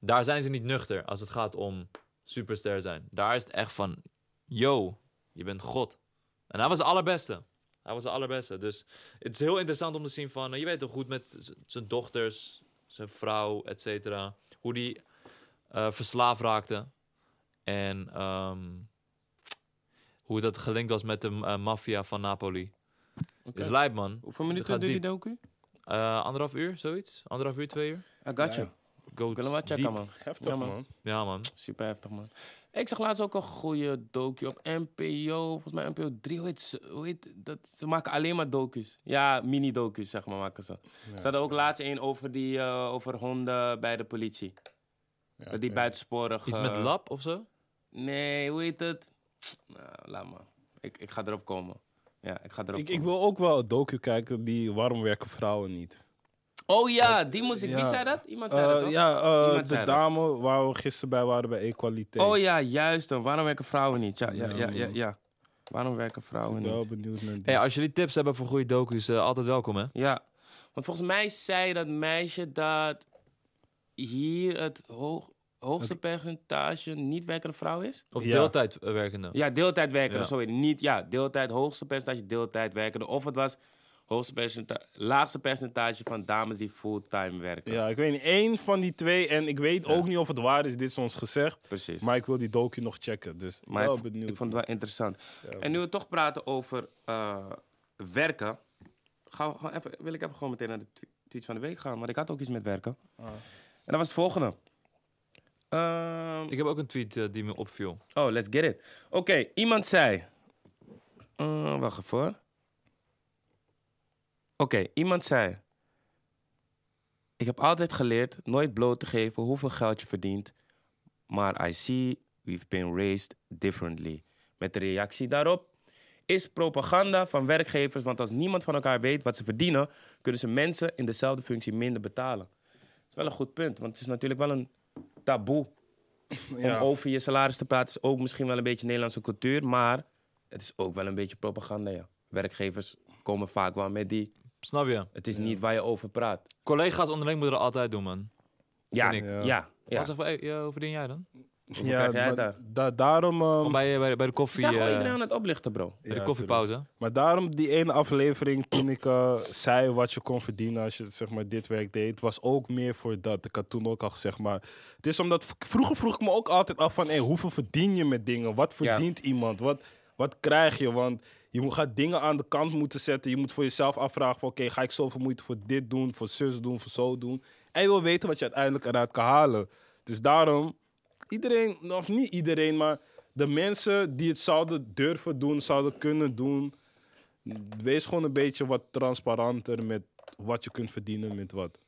Daar zijn ze niet nuchter als het gaat om superster zijn. Daar is het echt van, yo, je bent God. En hij was de allerbeste. Hij was de allerbeste. Dus het is heel interessant om te zien van, eh, je weet toch goed met zijn dochters, zijn vrouw, et cetera. Hoe die eh, verslaafd raakte. En ehm, hoe dat gelinkt was met de eh, maffia van Napoli. Oké. Is lijp, man. Hoeveel minuten duurt die docu? Eh, anderhalf uur, zoiets? Anderhalf uur, twee uur? I got Ja. you. Go Ik wil hem wel checken, man. Heftig, Ja, man. man. Ja, man. Super heftig, man. Ik zag laatst ook een goede docu op NPO. Volgens mij NPO 3. Hoe heet, ze- hoe heet dat? Ze maken alleen maar docus. Ja, mini-docus, zeg maar, maken ze. Ze hadden ook laatst een over, die, eh, over honden bij de politie. Ja, Dat die ja. buitensporig... Iets met lab of zo? Nee, hoe heet het? Nou, laat maar. Ik, ik ga erop komen. Ja, ik ga erop Ik, ik komen. wil ook wel een docu kijken die waarom werken vrouwen niet. Oh ja, die moest ik... Wie Ja. zei dat? Iemand zei dat, Eh, toch? ja, eh, Iemand de dat. dame waar we gisteren bij waren bij Equaliteit. Oh ja, juist. dan. Waarom werken vrouwen niet? Ja, ja, Ja, ja, ja. man. ja. Waarom werken Ik vrouwen ben wel niet? benieuwd naar die. Hey, als jullie tips hebben voor goede docu's, eh, altijd welkom, hè? Ja, want volgens mij zei dat meisje dat hier het hoog, hoogste percentage niet werkende vrouw is. Of Ja. deeltijd eh, werkende. Ja, deeltijd werkende, Ja. sorry. Niet, ja, deeltijd, hoogste percentage deeltijd werkende. Of het was hoogste percentage, laagste percentage van dames die fulltime werken. Ja, ik weet niet. één van die twee. En ik weet Ja. ook niet of het waar is. Dit is ons gezegd. Precies. Maar ik wil die docu nog checken. Dus ik Maar ben ik, wel benieuwd. ik vond het wel interessant. Ja, En nu we toch praten over eh, werken, gaan we gewoon even, wil ik even gewoon meteen naar de twe- tweets van de week gaan. Want ik had ook iets met werken. Ah. En dat was het volgende. Ehm, Ik heb ook een tweet eh, die me opviel. Oh, let's get it. Oké, iemand zei. Eh, wacht even hoor. Oké, iemand zei. Ik heb altijd geleerd nooit bloot te geven hoeveel geld je verdient. Maar I see we've been raised differently. Met de reactie daarop is propaganda van werkgevers. Want als niemand van elkaar weet wat ze verdienen, kunnen ze mensen in dezelfde functie minder betalen. Dat is wel een goed punt, want het is natuurlijk wel een taboe Ja. om over je salaris te praten is ook misschien wel een beetje Nederlandse cultuur, maar het is ook wel een beetje propaganda, ja. Werkgevers komen vaak wel met die, Snap je? het is niet waar je over praat. Collega's onderling moeten dat altijd doen, man. Ja, ja, ik. Ja. ja. Verdien jij dan? Hoeveel krijg jij maar daar? da- daarom, ehm, bij, bij, de- bij de koffie, zijn gewoon eh, iedereen aan het oplichten, bro. bij ja, de tuurlijk. koffiepauze. Maar daarom die ene aflevering toen ik eh, zei wat je kon verdienen als je zeg maar, dit werk deed, was ook meer voor dat. Ik had toen ook al gezegd, maar het is omdat vroeger vroeg ik me ook altijd af van, hey, hoeveel verdien je met dingen? Wat Ja. verdient iemand? Wat, wat krijg je? Want Je moet, gaat dingen aan de kant moeten zetten. Je moet voor jezelf afvragen van... Oké, ga ik zoveel moeite voor dit doen, voor zus doen, voor zo doen? En je wil weten wat je uiteindelijk eruit kan halen. Dus daarom, iedereen, of niet iedereen, maar de mensen die het zouden durven doen, zouden kunnen doen... Wees gewoon een beetje wat transparanter met wat je kunt verdienen met wat.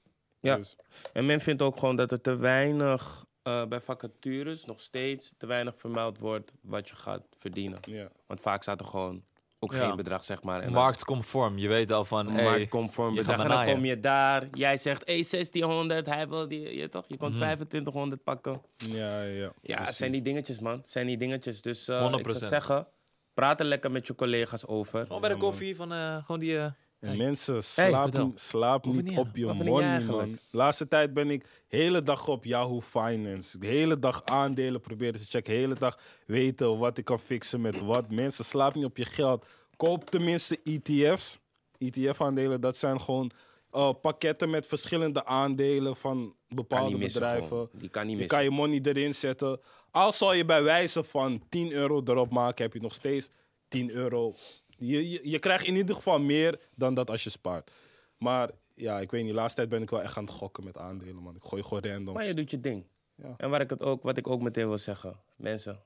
Ja. Dus, En men vindt ook gewoon dat er te weinig eh, bij vacatures nog steeds te weinig vermeld wordt wat je gaat verdienen. ja. Want vaak staat er gewoon ook Ja. geen bedrag, zeg maar. En Marktconform. Je weet al van, hey, marktconform je bedrag. gaat En dan naaien. kom je daar, jij zegt hey, 1600, hij wil die, je toch? Je Mhm. komt 2500 pakken. Ja, ja. Ja, precies. zijn die dingetjes, man. Zijn die dingetjes. Dus eh, ik 100%. zou zeggen, praat er lekker met je collega's over. Gewoon bij de koffie van, eh, gewoon die... eh, En mensen, slaap, vertel. slaap Hoef niet niet op je Wat money, eigenlijk? man. Laatste tijd ben ik hele dag op Yahoo Finance. De hele dag aandelen proberen te checken. De hele dag weten wat ik kan fixen met wat. Mensen, slaap niet op je geld. Koop tenminste ETF's. ETF-aandelen, dat zijn gewoon eh, pakketten met verschillende aandelen van bepaalde niet missen bedrijven. gewoon. Die kan niet Je missen. kan je money erin zetten. Al zou je bij wijze van 10 euro erop maken, heb je nog steeds 10 euro. Je, je, je krijgt in ieder geval meer dan dat als je spaart. Maar ja, ik weet niet, de laatste tijd ben ik wel echt aan het gokken met aandelen, man. Ik gooi gewoon random. Maar je doet je ding. Ja. En waar ik het ook, wat ik ook meteen wil zeggen. Mensen,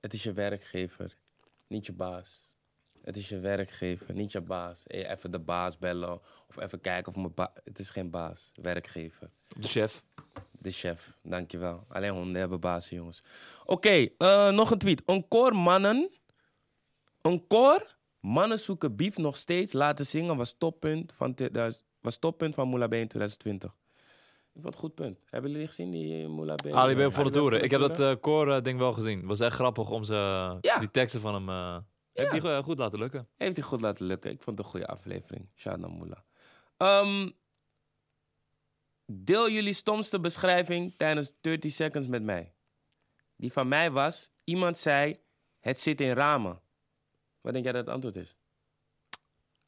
het is je werkgever, niet je baas. Het is je werkgever, niet je baas. Hey, even de baas bellen of even kijken of mijn baas... Het is geen baas, werkgever. de chef. De chef, dankjewel. Alleen honden hebben bazen, jongens. Oké, eh, nog een tweet. Een koor mannen... Een koor mannen zoeken beef nog steeds laten zingen was toppunt van, 2000 was toppunt van Moula B in 2020. Ik vond het een goed punt. Hebben jullie gezien, die eh, Moula B? Ali B voor de toeren. Ik heb dat toeren? eh core ding wel gezien. was echt grappig om ze, Ja. die teksten van hem... eh Heeft hij goed laten lukken. Heeft hij goed laten lukken. Ik vond het een goede aflevering. Shout naar Moula. Ehm, deel jullie stomste beschrijving tijdens 30 seconds met mij. Die van mij was, iemand zei, het zit in ramen. Wat denk jij dat het antwoord is?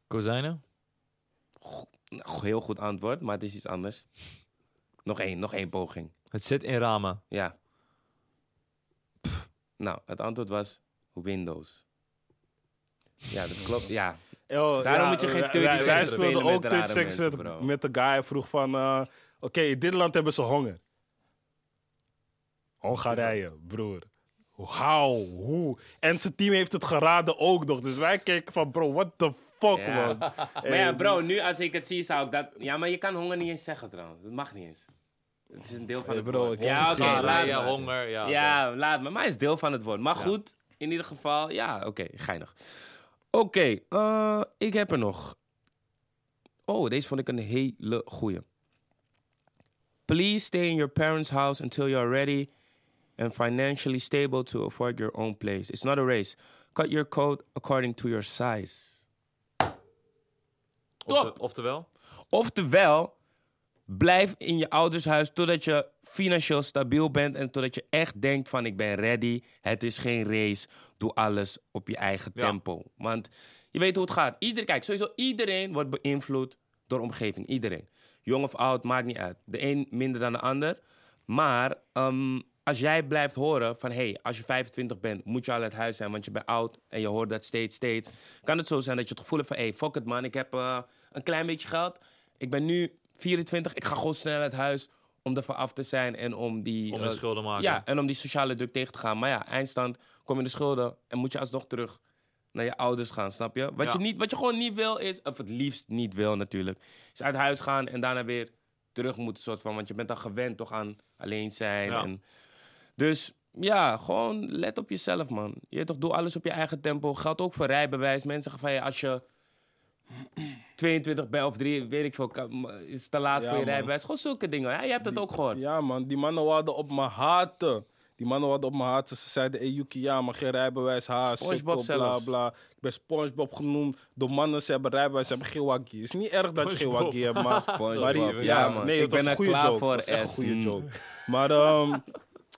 Kozijnen? Nou, heel goed antwoord, maar het is iets anders. Nog één, nog één poging. Het zit in ramen. Ja. Pff. Nou, het antwoord was Windows. Ja, dat klopt. Ja, Yo, Daarom moet je geen 30 wij, wij speelden spelen ook met 30 rare seconds mensen, met, met de guy. Hij vroeg van... eh, Oké, in dit land hebben ze honger. Hongarije, broer. How? Hoe? En zijn team heeft het geraden ook nog. Dus wij kijken van, bro, what the fuck, Ja. man. Maar ja, bro, nu als ik het zie, zou ik dat... Ja, maar je kan honger niet eens zeggen, trouwens. Dat mag niet eens. Het is een deel van Hey, het bro, woord. ik Ja, oké, laat ja, honger. Ja, Ja, laat maar. Maar het is deel van het woord. Maar goed, in ieder geval, ja, oké, geinig. Oké, eh, ik heb er nog. Oh, deze vond ik een hele goeie. Please stay in your parents' house until you are ready and financially stable to afford your own place. It's not a race. Cut your coat according to your size. Top. oftewel? Oftewel, blijf in je ouders huis totdat je financieel stabiel bent en totdat je echt denkt van ik ben ready. Het is geen race. Doe alles op je eigen Ja. tempo. Want je weet hoe het gaat. Ieder, kijk, sowieso iedereen wordt beïnvloed door omgeving. Iedereen. Jong of oud, maakt niet uit. De een minder dan de ander. Maar ehm, als jij blijft horen van... hey, als je 25 bent, moet je al uit huis zijn... want je bent oud en je hoort dat steeds, steeds... kan het zo zijn dat je het gevoel hebt van... hey, fuck it man, ik heb eh, een klein beetje geld. Ik ben nu 24, ik ga gewoon snel uit huis... om ervan af te zijn en om die... Om eh, een schulden maken. Ja, en om die sociale druk tegen te gaan. Maar ja, eindstand, kom je in de schulden... en moet je alsnog terug naar je ouders gaan, snap je? Wat, Ja. je, niet, wat je gewoon niet wil is... of het liefst niet wil natuurlijk... is uit huis gaan en daarna weer terug moeten, soort van. Want je bent dan gewend toch aan alleen zijn. Ja. En, dus ja, gewoon let op jezelf, man. Je toch, doe alles op je eigen tempo. Geldt ook voor rijbewijs. Mensen zeggen van, ja, als je 22 bent of 3, weet ik veel, is het te laat Ja, voor je man. rijbewijs. Gewoon zulke dingen. Ja, je hebt het ook gehoord. Ja, man, die mannen hadden op me haten. Die mannen hadden op me haten. Ze zeiden, hey Yuki, ja, maar geen rijbewijs, ha, SpongeBob bla, bla. Ik ben Spongebob genoemd. De mannen, ze hebben rijbewijs, ze hebben geen waggie. Het is niet erg dat je geen waggie hebt, maar... SpongeBob, maar die- ja, ja, man. Nee, Ik het was ben een er goede klaar joke. voor, Het was echt een goede Mm. joke. Maar, ehm,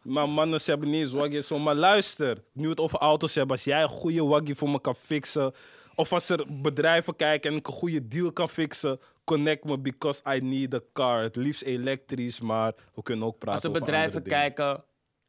maar mannen, ze hebben niet eens waggie. Zo. Maar luister, nu we het over auto's hebben. Als jij een goede waggie voor me kan fixen... Of als er bedrijven kijken en ik een goede deal kan fixen... Connect me because I need a car. Het liefst elektrisch, maar we kunnen ook praten Als er over bedrijven kijken,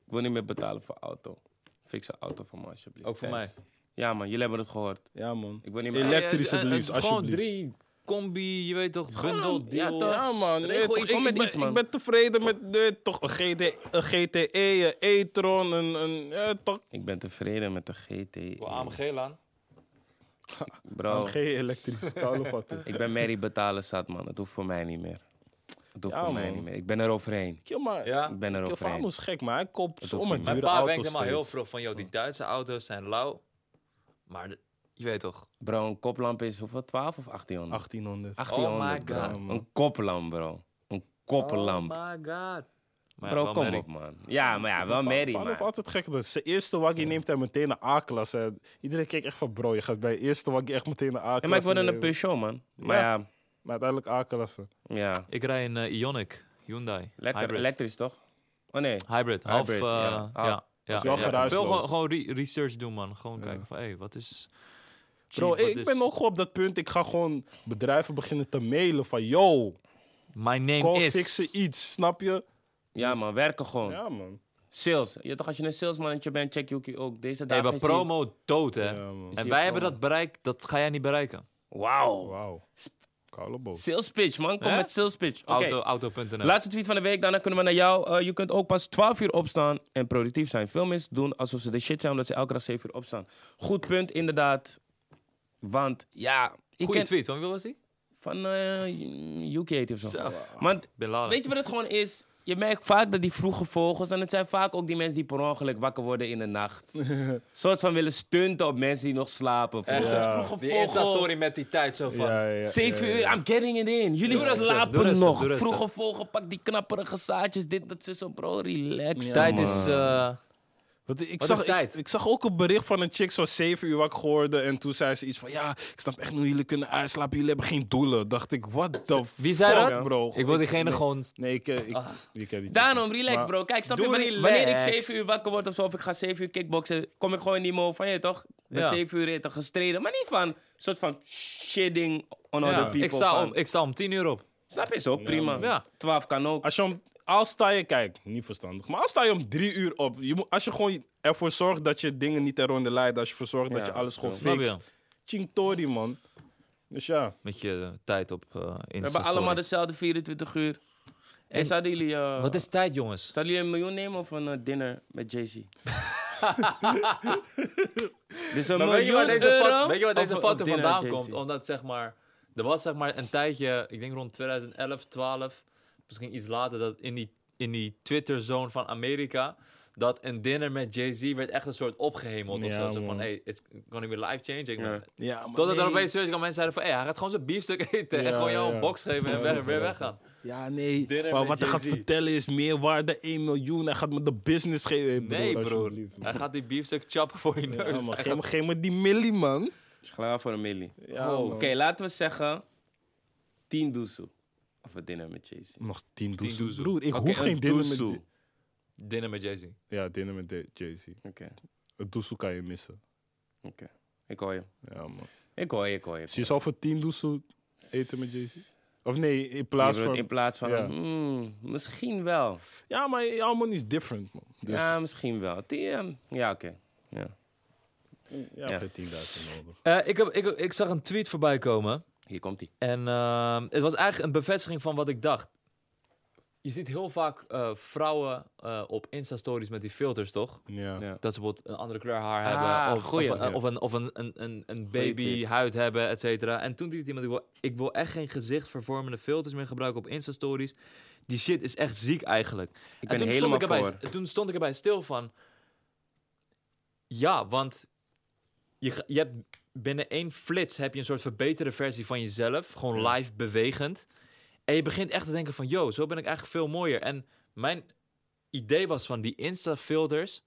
ik wil niet meer betalen voor auto. Fix een auto voor me alsjeblieft. Ook voor Thanks. Ja, man, jullie hebben het gehoord. Ja, man. Ik wil niet meer... Elektrisch Eh, het eh, liefst, Gewoon alsjeblieft. drie combi, je weet toch, bundel, ja, deal. toch. Ja, man. Nee, toch, ik, met ben, iets, man. ik ben tevreden met nee, toch, een, GT, een GTE, een e-tron, een... een ja, toch. Ik ben tevreden met de GT. Voor AMG laan. Bro, Geen elektrisch, koude ik ben Mary betalen zat, man. Het hoeft voor mij niet meer. Het hoeft Ja, voor mij niet meer. Ik ben er overheen. Kill, maar... Ja. Ik ben er Kill overheen. Famo is gek, maar hij koopt hoeft zomaar dure Mijn pa auto's werkt helemaal heel vroeg van, joh, die Duitse auto's zijn lauw. Maar de- je weet toch. Bro, een koplamp is hoeveel? 12 of 1800? 1800. 1800, Oh my bro. God. Een koplamp, bro. Een koplamp. Oh my god. Maar ja, bro, wel kom merk. op, man. Ja, maar ja, wel Mary, Fano man. altijd gek. Dat zijn eerste waggie neemt hij meteen een A-klasse. En Iedereen keek echt van, bro, je gaat bij je eerste waggie echt meteen een A-klasse Ja, maar ik word een nemen. Peugeot, man. Maar Ja. ja, Maar uiteindelijk A-klasse. ja. Ik rij een eh, Ioniq, Hyundai. Lekker, Hybrid. elektrisch, toch? Oh nee. Hybrid, half, Hybrid, eh, ja. ja. Ja, Is wel ja. geruisloos. Veel gewoon, gewoon re- research doen, man. Gewoon kijken van, hé, hey, wat is... Bro, ik is- ben ook gewoon op dat punt. Ik ga gewoon bedrijven beginnen te mailen van, yo, My name kom is... fixen iets, snap je? Ja, man, werken gewoon. Ja, man. Sales. Je, toch, als je een salesmannetje bent, check Yuki ook. Deze Hey, dagen we is hij- promo dood, hè. Ja, man. en wij hebben dat bereikt, dat ga jij niet bereiken. Wauw. Wauw. Sales pitch, man. Kom met sales pitch. Oké. Auto, auto.nl. Laatste tweet van de week, daarna kunnen we naar jou. Eh, je kunt ook pas 12 uur opstaan en productief zijn. Veel mensen doen alsof ze de shit zijn omdat ze elke dag 7 uur opstaan. Goed punt, inderdaad. Want ja, ik Goeie ken tweet, van wie was die? van eh Yuki heet hij of zo. Zo. Want weet je wat het gewoon is? Je merkt vaak dat die vroege vogels, en het zijn vaak ook die mensen die per ongeluk wakker worden in de nacht. soort van willen stunten op mensen die nog slapen. Vroege, Ja. vroege Die vogel. Insta-story met die tijd zo van... Ja, ja, ja, 7 ja, uur. I'm getting it in. Jullie Doe slapen doe rustig, nog. doe. Vroege vogel, pak die knapperige zaadjes. Dit, dat, zo, bro. Relax. Ja, Tijd man. is... eh, Want ik, Wat zag, is tijd? Ik, ik zag ook een bericht van een chick zo 7 uur wakker geworden. En toen zei ze iets van: Ja, ik snap echt niet hoe jullie kunnen uitslapen. Jullie hebben geen doelen. Dacht ik: What the Wie zei fuck, dat? bro? Ik wil diegene nee, gewoon... Nee, ik, eh, ik, Ah. ik ken die Daarom, relax Maar- bro. Kijk, snap je, wanneer, wanneer ik relaxed. 7 uur wakker word of zo, of ik ga 7 uur kickboksen, kom ik gewoon in die mode van, je toch? Ja. 7 uur eten gestreden. Maar niet van, soort van shitting on Ja, other people. ik, sta van- om, ik sta om 10 uur op. Snap je, ook prima. Ja. 12 kan ook. Als je om, als sta je, kijk, niet verstandig. Maar als sta je om drie uur op. Je moet, als je gewoon ervoor zorgt dat je dingen niet ter ronde leidt. Als je ervoor zorgt dat je alles gewoon fixt. Ching Tori, man. Dus ja. Met je eh, tijd op eh Insta We hebben allemaal dezelfde 24 uur. En En- zouden jullie, eh, Wat is tijd, jongens? zouden jullie een miljoen nemen of een dinner met Jay-Z? dus een Maar weet je miljoen waar deze, euro foto, weet je waar deze een- foto vandaan komt? Omdat zeg maar, er was zeg maar een tijdje, ik denk rond 2011, 12, misschien iets later, dat in die, in die Twitter-zone van Amerika, dat een dinner met Jay-Z werd echt een soort opgehemeld of zo. Van, hey, it's gonna be life-changing. Ja. ja Totdat er nee. opeens serieus mensen zeiden van, hey, hij gaat gewoon zijn biefstuk eten en gewoon jou ja. een box geven en weg, weer weggaan. Ja, nee. Maar wat hij gaat vertellen is meer waarde 1 miljoen. Hij gaat me de business geven. Nee, broer. Hij gaat die biefstuk chappen voor je neus. Ja, man. Hij Geef gaat- me, geef me die millie, man. Is klaar voor een millie. Ja, Oh. Oké, laten we zeggen 10 doezoe. Een dinner met Jay-Z. Nog 10 doezoe. doezoe. Broer, ik Oké, hoef een geen dinner met... doezoe. J- Dinner met Jay-Z. Ja, dinner met de- Jay-Z. Oké, Het doezoe kan je missen. oké. Ik hoor je. Ja, man. Ik hoor je, ik hoor je. Dus je zal voor 10 doezoe eten met Jay-Z? Of nee, in Je plaats bedoelt van... In plaats van, Ja. hmm, misschien wel. Ja, maar jouw money is different, man. Dus Ja, misschien wel. Die, ehm, ja, oké. Ja. je ja. hebt geen 10.000 nodig. Eh, ik, heb, ik, ik zag een tweet voorbij komen. Hier komt hij. En ehm, het was eigenlijk een bevestiging van wat ik dacht. Je ziet heel vaak eh, vrouwen eh, op Insta-stories met die filters, toch? Ja. Ja. Dat ze bijvoorbeeld een andere kleur haar Ah, hebben. Of, goeie. of, een, Ja. of een, of een, een, een, een Goeie babyhuid hebben, et cetera. En toen dacht iemand, ik wil, ik wil echt geen gezichtvervormende filters meer gebruiken op Insta-stories. Die shit is echt ziek eigenlijk. Ik En ben toen helemaal stond ik erbij, Toen stond ik erbij stil van... Ja, want je hebt binnen één flits heb je een soort verbeterde versie van jezelf. Gewoon live bewegend. En je begint echt te denken van... Yo, zo ben ik eigenlijk veel mooier. En mijn idee was van die Insta-filters...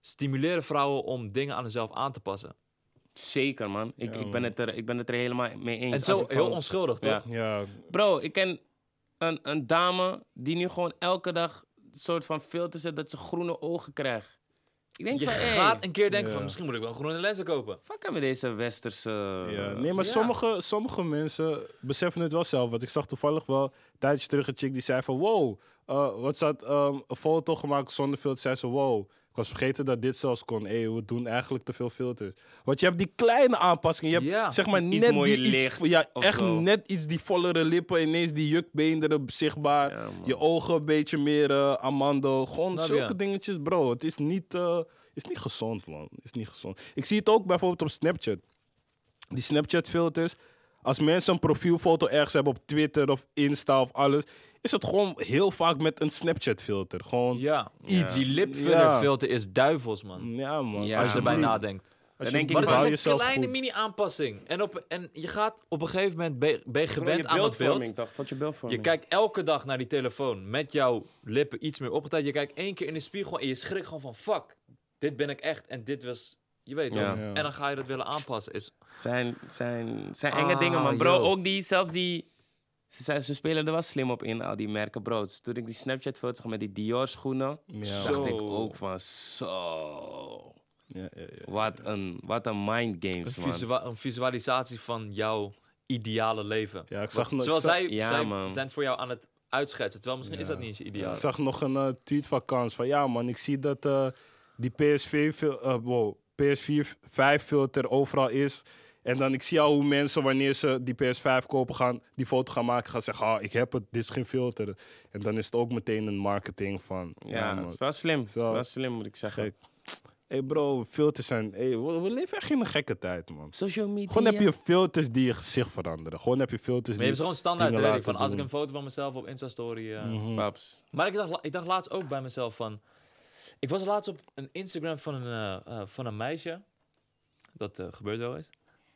stimuleren vrouwen om dingen aan zichzelf aan te passen. Zeker, man. Ik, Ja, ik, ben man. het er, ik ben het er helemaal mee eens. En zo heel gewoon- onschuldig, toch? Ja. Ja, Bro, ik ken een, een dame die nu gewoon elke dag een soort van filter zet dat ze groene ogen krijgt. Ik denk Je van, hey, gaat een keer denken van... Misschien moet ik wel groene lenzen kopen. fuck met deze westerse... Nee, maar sommige, sommige mensen beseffen het wel zelf. Want ik zag toevallig wel een tijdje terug een chick die zei van... Wow, eh, wat zat ehm, een foto gemaakt zonder filter. Zei ze, wow, Ik was vergeten dat dit zelfs kon. Hé, we doen eigenlijk te veel filters. Want je hebt die kleine aanpassingen. Je hebt Ja. zeg maar net die iets, licht ja, echt zo. net iets die vollere lippen. Ineens die jukbeenderen zichtbaar. Ja, je ogen een beetje meer uh, amandel. Gewoon Snap zulke je? dingetjes, bro. Het is niet, eh, is niet gezond, man. Het is niet gezond. Ik zie het ook bijvoorbeeld op Snapchat. Die Snapchat-filters. Als mensen een profielfoto ergens hebben op Twitter of Insta of alles, is het gewoon heel vaak met een Snapchat-filter. Gewoon, ja, Iets. die lipfiller Ja. filter is duivels, man. man. Ja, Als je erbij man. nadenkt. Als Dan je Maar het is een kleine mini-aanpassing. En, op, en je gaat op een gegeven moment, ben je, ben je gewend je aan het beeld. toch? Wat je Je kijkt elke dag naar die telefoon met jouw lippen iets meer opgetijd. Je kijkt één keer in de spiegel en je schrikt gewoon van... Fuck, dit ben ik echt en dit was... Je weet toch? Ja. Ja. En dan ga je dat willen aanpassen. Is, Zijn, zijn, zijn enge Ah, dingen, man. Bro, yo. ook die, zelfs die... Ze, zijn- ze spelen er wel slim op in, al die merken, bro. Dus toen ik die Snapchat-foto zag met die Dior-schoenen... Ja. dacht ik ook van, zo... Ja, ja, ja. Wat een, wat een mind een, games, man. visua- een visualisatie van jouw ideale leven. Ja, ik zag Wat- nog- Zoals ik zag- zij, Ja, zij man. zijn voor jou aan het uitschetsen. Terwijl misschien is dat niet eens je ideaal. Ik zag nog een eh, tweet van Kans van ja man, ik zie dat eh, die PS4, fil- eh, wow, PS4 5 filter overal is. En dan ik zie al hoe mensen wanneer ze die PS5 kopen gaan, die foto gaan maken, gaan zeggen, ah, ik heb het, dit is geen filter. En dan is het ook meteen een marketing van, ja, het is wel slim. Het is wel slim, moet ik zeggen. gek. hey bro, filters zijn, hey, we, we leven echt in een gekke tijd man. Social media. Gewoon heb je filters die je gezicht veranderen. Gewoon heb je filters Maar je die... hebt gewoon standaard ready van als ik een foto van mezelf op Insta-story... eh, Mhm. Paps. Maar ik dacht, ik dacht laatst ook bij mezelf van... Ik was laatst op een Instagram van een, eh, eh, van een meisje. Dat eh, gebeurt wel eens.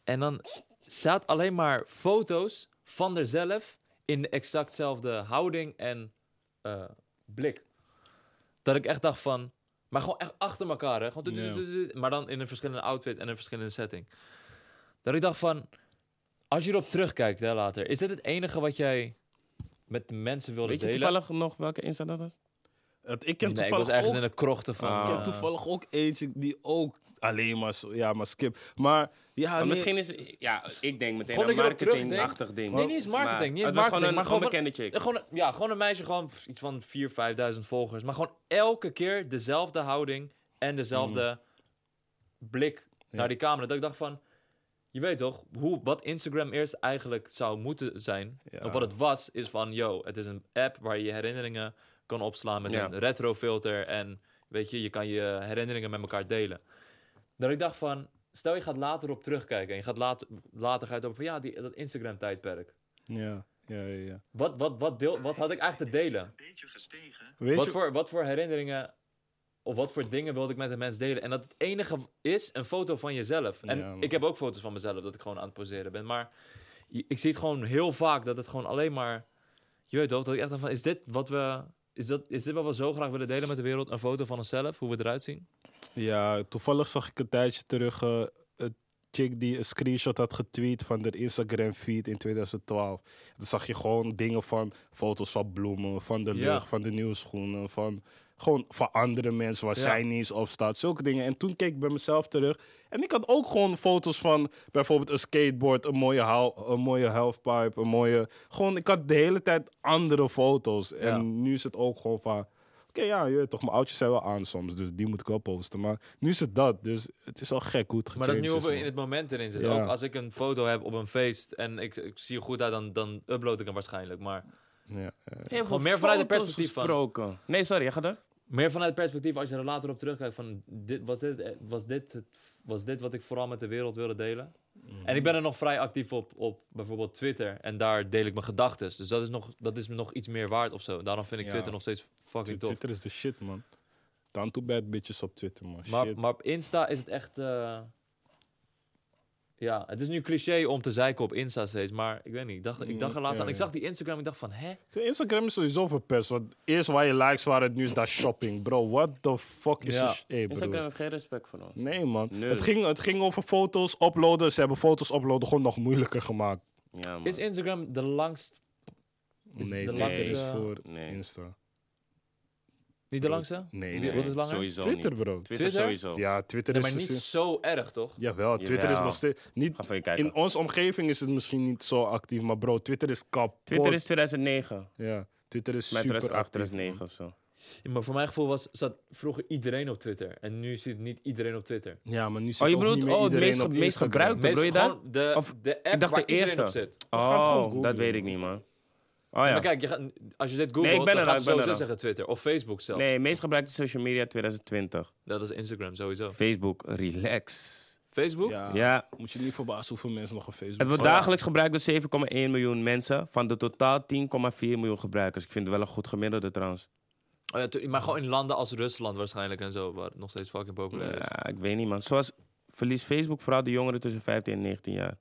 En dan staat alleen maar foto's van haarzelf... in de exactzelfde houding en eh, blik. Dat ik echt dacht van... Maar gewoon echt achter elkaar, hè. Gewoon maar dan in een verschillende outfit en een verschillende setting. Dat ik dacht van... Als je erop terugkijkt hè, later... Is dit het enige wat jij met de mensen wilde Weet je delen? toevallig nog welke Insta dat is? Ik ken Nee, ik toevallig was ergens ook in de krochten van... Ah. Ik heb eh, toevallig ook eentje die ook alleen maar, zo- ja, maar skip. Maar ja, Maar nee, misschien is ja, ik denk meteen Gewoon een marketingachtig ding. Nee, niet eens marketing, niet eens het was marketing, gewoon maar een gewoon onbekende chick. gewoon, ja, gewoon een meisje, gewoon iets van 4.000, 5.000 volgers. Maar gewoon elke keer dezelfde houding en dezelfde blik naar die camera. Dat ik dacht van, je weet toch, hoe, wat Instagram eerst eigenlijk zou moeten zijn. Ja. Of wat het was, is van, yo, het is een app waar je je herinneringen kan opslaan met Ja. een retro filter. En weet je, je kan je herinneringen met elkaar delen. Dat ik dacht van, stel je gaat later op terugkijken en je gaat later, later ga je het over van, ja, die, dat Instagram tijdperk. Ja, ja, ja. ja. Wat, wat, wat, deel, wat had ik eigenlijk te delen? Weet Wat je, voor, wat voor herinneringen of wat voor dingen wilde ik met de mensen delen? En dat het enige is een foto van jezelf. En Ja, ik heb ook foto's van mezelf dat ik gewoon aan het poseren ben. Maar ik zie het gewoon heel vaak dat het gewoon alleen maar... Je weet toch, dat ik echt van, is dit wat we... Is, dat, is dit wat we zo graag willen delen met de wereld? Een foto van onszelf, hoe we eruit zien? Ja, toevallig zag ik een tijdje terug eh, een chick die een screenshot had getweet van de Instagram feed in 2012. Dan zag je gewoon dingen van foto's van bloemen, van de Ja. lucht, van de nieuwe schoenen, van gewoon van andere mensen waar Ja. zij niet eens op staat. Zulke dingen. En toen keek ik bij mezelf terug. En ik had ook gewoon foto's van bijvoorbeeld een skateboard, een mooie, een mooie halfpipe, een mooie... Gewoon, ik had de hele tijd andere foto's. En Ja. nu is het ook gewoon van... Oké, ja, je weet toch, mijn oudjes zijn wel aan soms, dus die moet ik wel posten. Maar nu is het dat, dus het is wel gek hoe het Maar dat is nu man. in het moment erin zitten. Ja. Ook als ik een foto heb op een feest en ik, ik zie er goed uit, dan, dan upload ik hem waarschijnlijk. Maar Ja, ja. Heel Gewoon meer vanuit het perspectief van-. Nee, sorry, gaat door. Meer vanuit het perspectief, als je er later op terugkijkt, van dit, was, dit, eh, was, dit was dit wat ik vooral met de wereld wilde delen? En ik ben er nog vrij actief op, op bijvoorbeeld Twitter. En daar deel ik mijn gedachten. Dus dat is, nog, dat is me nog iets meer waard of zo. Daarom vind ik Ja. Twitter nog steeds fucking tof. Twitter is de shit, man. Down to bad bitches op Twitter, man. Maar, maar op Insta is het echt... eh, ja, het is nu cliché om te zeiken op Insta steeds. Maar ik weet niet, ik dacht, ik dacht er laatst aan. Ik ja. zag die Instagram, ik dacht van, hè? Instagram is sowieso verpest. Want eerst waar je likes waren, nu is dat shopping. Bro, what the fuck is Ja. je... Hey, bro. Instagram heeft geen respect voor ons. Nee, man. Nul. Het ging, het ging over foto's uploaden. Ze hebben foto's uploaden gewoon nog moeilijker gemaakt. Ja, man. Is Instagram de langst... Is nee, de dit langste- is voor Nee. Insta. Niet de langste? Nee, nee. Wat is langer? Sowieso Twitter, niet. bro. Twitter, Twitter? sowieso. Ja, Twitter Nee, is... maar niet zo erg, toch? Jawel, Twitter is nog steeds... Niet, Ga even in onze omgeving is het misschien niet zo actief, maar bro, Twitter is kapot. Twitter is 2009. Ja, Twitter is Mijn super rest 8, actief, 2009 of zo. Ja, maar voor mijn gevoel was, zat vroeger iedereen op Twitter. En nu zit niet iedereen op Twitter. Ja, maar nu zit Oh, je ook bedoelt niet meer oh, het iedereen meest, ge- meest Instagram. gebruikte, bedoel je dat? de, Of- de app ik dacht waar de eerste. op zit. Oh, dat weet ik niet, man. Oh ja. Maar kijk, je gaat, als je dit googelt, Nee, ik ben dan er gaat al, het ik ben sowieso er al. zeggen Twitter. Of Facebook zelfs. Nee, meest gebruikte social media 2020. Dat is Instagram sowieso. Facebook, relax. Facebook? Ja, Ja. Moet je niet verbazen hoeveel mensen nog op Facebook Het wordt dagelijks gebruikt door 7,1 miljoen mensen. Van de totaal 10,4 miljoen gebruikers. Ik vind het wel een goed gemiddelde trouwens. Oh ja, tu- maar gewoon in landen als Rusland waarschijnlijk en zo, waar het nog steeds fucking populair is. Ja, ik weet niet, man. Zoals verliest Facebook vooral de jongeren tussen 15 en 19 jaar.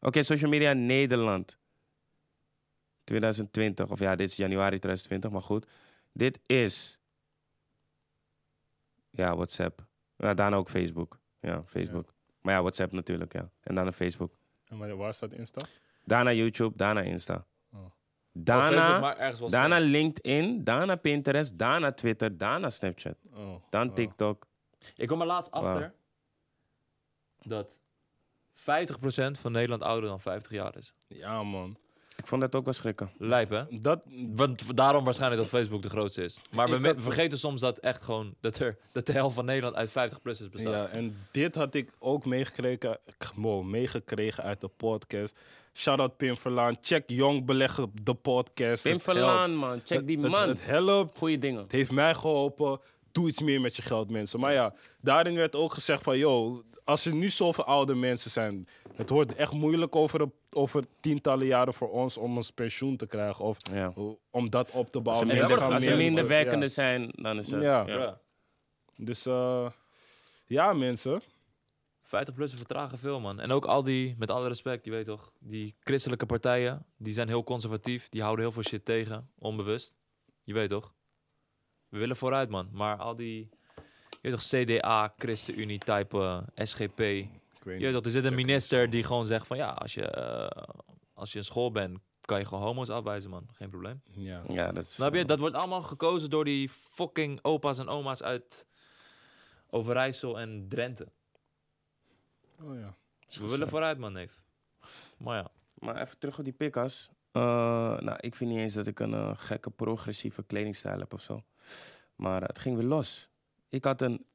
Oké, social media Nederland. 2020. Of ja, dit is januari 2020, maar goed. Dit is. Ja, WhatsApp. Ja, daarna ook Facebook. Ja, Facebook. Maar ja, WhatsApp natuurlijk, ja. En daarna Facebook. En waar- waar staat Insta? Daarna YouTube, daarna Insta. Oh. Daarna, Facebook, daarna. LinkedIn, daarna Pinterest, daarna Twitter, daarna Snapchat, Oh. dan oh. TikTok. Ik kwam er laatst achter dat 50% van Nederland ouder dan 50 jaar is. Ja, man. Ik vond dat ook wel schrikken. Lijp, hè? Dat, Want daarom waarschijnlijk dat Facebook de grootste is. Maar we vergeten soms dat echt gewoon dat er dat de helft van Nederland uit 50-plussers bestaat. ja, en dit had ik ook meegekregen, wow, meegekregen uit de podcast. Shout-out Pim Verlaan. Check Jong Beleggen, de podcast. Pim Het Verlaan, man. Check Het- die het- man. Het helpt. Goeie dingen. Het heeft mij geholpen. Doe iets meer met je geld, mensen. Maar ja, daarin werd ook gezegd van... Yo, als er nu zoveel oude mensen zijn... Het wordt echt moeilijk over, een- over tientallen jaren voor ons... om ons pensioen te krijgen. Of Ja. om dat op te Als bouwen. er Mensen minder, gaan als er minder ja. werkende zijn, dan is het... Ja. Ja. Dus eh, ja, mensen. 50-plussers vertragen veel, man. En ook al die, met alle respect, je weet toch, die christelijke partijen, die zijn heel conservatief. Die houden heel veel shit tegen, onbewust. Je weet toch? We willen vooruit, man. Maar al die, je weet toch, CDA, ChristenUnie type, SGP. Ik weet Je weet toch, er zit een minister die gewoon zegt van, ja, als je, eh, als je in school bent, kan je gewoon homo's afwijzen, man. Geen probleem. Ja. Ja, dat is... Snap je? Dat wordt allemaal gekozen door die fucking opa's en oma's uit Overijssel en Drenthe. Oh ja. We willen vooruit, man, neef. Maar ja. Maar even terug op die pikkas. Eh, nou, ik vind niet eens dat ik een eh, gekke progressieve kledingstijl heb of zo. Maar het ging weer los. Ik had een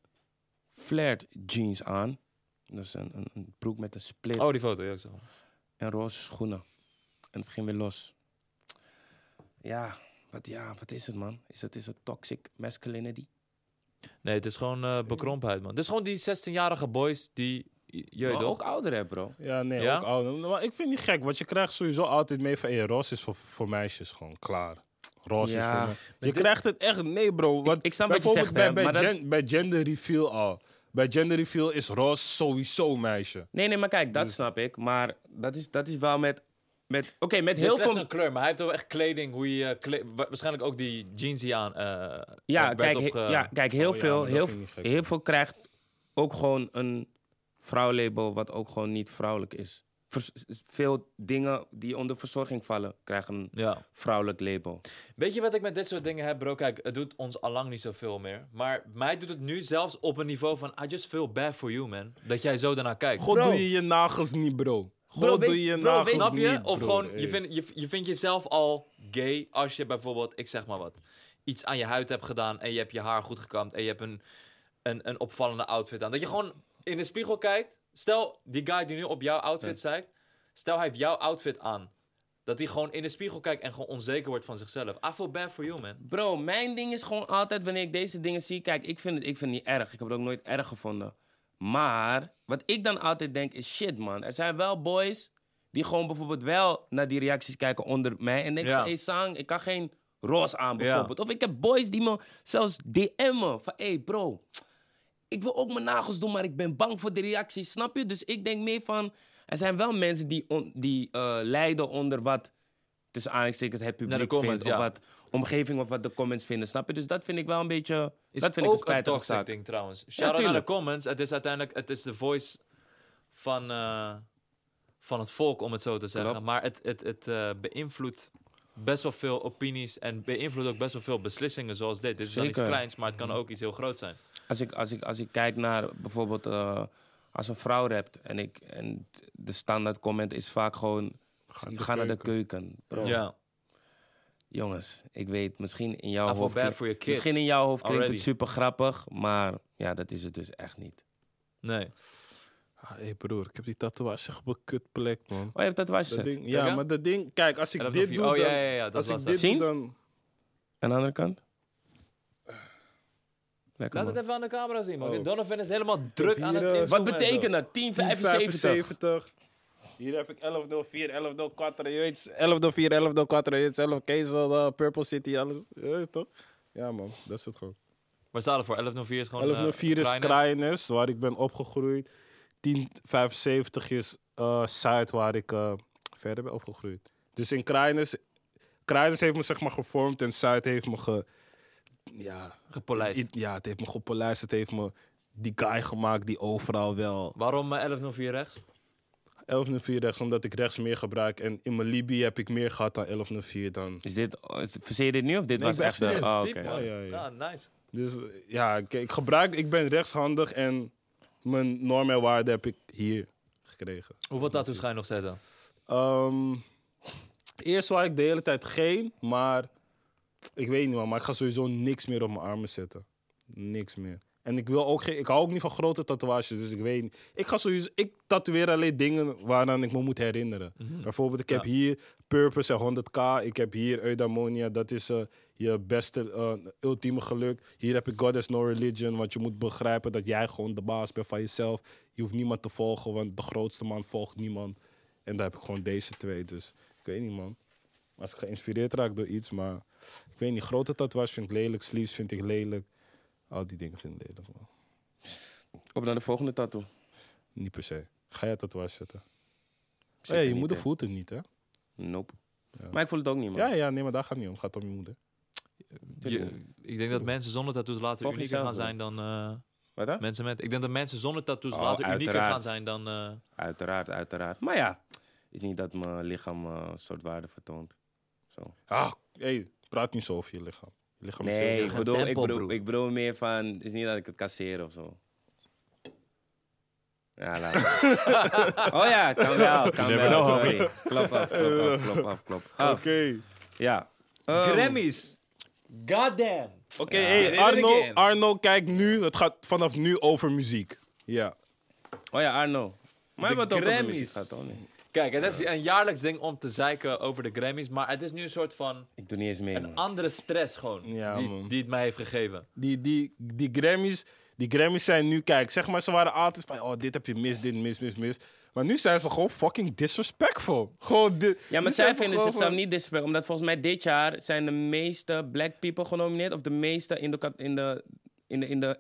flared jeans aan. Dus een, een, een broek met een split Oh, die foto, ja, ik zag hem. en roze schoenen. En het ging weer los. Ja, wat, ja, wat is het man? Is het, is het toxic masculinity? Nee, het is gewoon eh bekrompenheid, man. Het is gewoon die 16-jarige boys die... Je weet Maar toch? ook ouder hè, bro. Ja, nee, Ja? ook ouder. Maar ik vind het niet gek, want je krijgt sowieso altijd mee van... Hey, roze is voor, voor meisjes gewoon klaar. Roze Ja. is voor me- Je dit- krijgt het echt... Nee, bro. Want ik snap wat je bijvoorbeeld hè, bij, bij, dat- gender reveal al. Bij gender reveal is roze sowieso meisje. Nee, nee, maar kijk, dat snap ik. Maar dat is, dat is wel met... met Oké, met Heel veel een kleur, maar hij heeft wel echt kleding, hoe je... kle- wa- waarschijnlijk ook die jeans die aan... eh, Ja, werd kijk, ja, kijk heel, Oh veel, heel, heel veel krijgt ook gewoon een vrouwlabel wat ook gewoon niet vrouwelijk is. Veel dingen die onder verzorging vallen krijgen een Ja. vrouwelijk label. Weet je wat ik met dit soort dingen heb, bro? Kijk, het doet ons allang niet zoveel meer. Maar mij doet het nu zelfs op een niveau van... I just feel bad for you, man. Dat jij zo daarnaar kijkt. God, Bro. doe je je nagels niet, bro. God, weet- doe je je bro, nagels weet- Snap je? niet, Of gewoon, Hey. je, vindt, je, je vindt jezelf al gay als je bijvoorbeeld, ik zeg maar wat, iets aan je huid hebt gedaan en je hebt je haar goed gekamd en je hebt een, een, een opvallende outfit aan. Dat je gewoon in de spiegel kijkt. Stel, die guy die nu op jouw outfit zeikt, stel hij heeft jouw outfit aan. Dat hij gewoon in de spiegel kijkt en gewoon onzeker wordt van zichzelf. I feel bad for you, man. Bro, mijn ding is gewoon altijd wanneer ik deze dingen zie. Kijk, ik vind het, ik vind het niet erg. Ik heb het ook nooit erg gevonden. Maar wat ik dan altijd denk is shit, man. Er zijn wel boys die gewoon bijvoorbeeld wel naar die reacties kijken onder mij. En denken Ja. van, hé Sang, ik kan geen roze aan bijvoorbeeld. Of ik heb boys die me zelfs DM'en van, hé bro, ik wil ook mijn nagels doen, maar ik ben bang voor de reacties, snap je? Dus ik denk meer van, er zijn wel mensen die, on- die eh, lijden onder wat, tussen aanhalingstekens, het publiek comments, vindt. Of ja. wat omgeving of wat de comments vinden, snap je? Dus dat vind ik wel een beetje, Is dat vind ik een spijtige zaak. ding trouwens. Shout out naar de comments. Het is uiteindelijk het is de voice van, eh, van het volk, om het zo te zeggen. Klopt. Maar het, het, het eh, beïnvloedt best wel veel opinies en beïnvloedt ook best wel veel beslissingen zoals dit. Dit is dan iets Zeker. kleins, maar het kan ook iets heel groot zijn. Als ik, als ik, als ik kijk naar bijvoorbeeld eh, als een vrouw rapt en, ik, en de standaard comment is vaak gewoon, ga, naar de naar de keuken. Bro. Ja. jongens, ik weet, misschien in jouw I hoofd... bad klink- for your kids. Misschien in jouw hoofd klinkt already. het super grappig, maar ja, dat is het dus echt niet. Nee. Ah, hey broer, ik heb die tatoeage echt op een kutplek, man. Oh, je hebt gezet. ding, ja, maar dat ding... Kijk, als ik 11 dit doe, oh, dan... ja, ja, ja, dat als was ik dat. dit Zien? doe, dan... Aan de andere kant? Lekker, Laat man. het even aan de camera zien, man. Oh. Donovan is helemaal druk aan het eh, inzoomen Wat en betekent zo. dat? 1075? 1075. Hier heb ik 1104, 1104, je weet, 1104, 1104, je weet zelf, Kezel, uh, Purple City, alles. Weet toch? Ja man, dat is het gewoon. Waar staat het voor? 1104 is gewoon... 1104 eh, is. Kraaienest, waar ik ben opgegroeid. 1075 is eh, Zuid, waar ik eh, verder ben opgegroeid. Dus in Kraaienest, Kraaienest heeft me zeg maar gevormd en Zuid heeft me ge... Ja, Gepolijst. i- ja, het heeft me gepolijst, het heeft me die guy gemaakt die overal wel... Waarom eh, 1104 rechts? 1104 rechts, omdat ik rechts meer gebruik. En in mijn Libië heb ik meer gehad dan 1104 dan. Is dit, is- verzeer je dit nu of dit Nee, was ik ben echt de... serieus. Oh, Diep, oké. man. Ja, ja, ja. Ja, nice. Dus eh, ja, ik, ik gebruik, ik ben rechtshandig en mijn norm en waarde heb ik hier gekregen. Hoeveel tattoos ga je nog zetten? Ehm, eerst wou ik de hele tijd geen, maar ik weet niet man, maar ik ga sowieso niks meer op mijn armen zetten. Niks meer. En ik wil ook geen, ik hou ook niet van grote tatoeages, dus ik weet niet. Ik ga sowieso, ik tatoeëer alleen dingen waaraan ik me moet herinneren. Bijvoorbeeld, ik heb Mhm. Ja. hier Purpose en 100k. Ik heb hier Eudaimonia, dat is eh, je beste, eh, ultieme geluk. Hier heb ik God has no religion, want je moet begrijpen dat jij gewoon de baas bent van jezelf. Je hoeft niemand te volgen, want de grootste man volgt niemand. En daar heb ik gewoon deze twee, dus ik weet niet man. Als ik geïnspireerd raak door iets, maar ik weet niet. Grote tatoeages vind ik lelijk, sleeves vind ik lelijk. Al die dingen vind ik lelijk man. Op naar de volgende tattoo. Niet per se. Ga jij tatoeage zetten? Hey, je niet, moeder voelt het niet hè? Nope. Ja. Maar ik voel het ook niet, man. Ja, ja, nee, maar daar gaat het niet om. Het gaat om je moeder. Je, ik denk dat mensen zonder tattoos later Volg unieker gaan zijn dan eh, Wat dan? mensen met... Ik denk dat mensen zonder tattoos Oh, later unieker gaan uiteraard. zijn dan... eh, Uiteraard, uiteraard. Maar ja, is niet dat mijn lichaam eh, een soort waarde vertoont. Zo. Ah, hey, praat niet zo over je lichaam. Je lichaam is Nee, ik geen bedoel, ik, tempo, bedoel, broer. ik bedoel meer van... Het is niet dat ik het kasseer of zo. Ja, laat maar. Oh ja, kan wel, kan Never wel. know, Sorry. Klop af, klop af, klop af, klop af. Oké. Ja. Ehm, Grammys! Goddamn! Oké, Ja. hey, it Arno, again. Arno, kijk nu. Het gaat vanaf nu over muziek. Ja. Oh ja, Arno. Maar we hebben het ook over Grammys. muziek gehad, toch niet? Kijk, het is een jaarlijks ding om te zeiken over de Grammys, maar het is nu een soort van Ik doe niet eens mee, een man. andere stress gewoon, Ja, die, man. die het mij heeft gegeven. Die, die, die Grammys, die Grammys zijn nu, kijk, zeg maar, ze waren altijd van, oh, dit heb je mis, dit mis, mis, mis. Maar nu zijn ze gewoon fucking disrespectful. Gewoon di- Ja, maar nu zij zijn ze vinden gewoon zichzelf van- niet disrespect. Omdat volgens mij dit jaar zijn de meeste black people genomineerd. Of de meeste in de... kat- In de, in de, in de,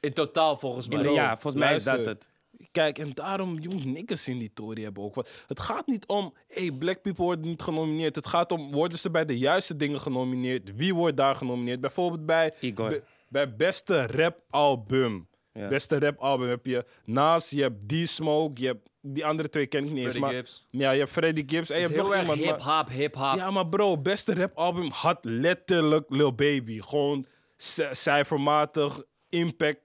In totaal volgens mij. in de ja, volgens mij is dat luister. het. Kijk, en daarom, je moet niks in die tory hebben ook. Want het gaat niet om, hey, black people worden niet genomineerd. Het gaat om, worden ze bij de juiste dingen genomineerd? Wie wordt daar genomineerd? Bijvoorbeeld bij, Igor. be- bij beste rap album. Ja. Beste rap album heb je Nas, je hebt D-Smoke, je hebt, die andere twee ken ik niet eens. Freddie Maar, Gibbs. ja, je hebt Freddie Gibbs en je hebt nog iemand. hip-hop, hip-hop. ja, maar bro, beste rap album had letterlijk Lil Baby. Gewoon cijfermatig, impact.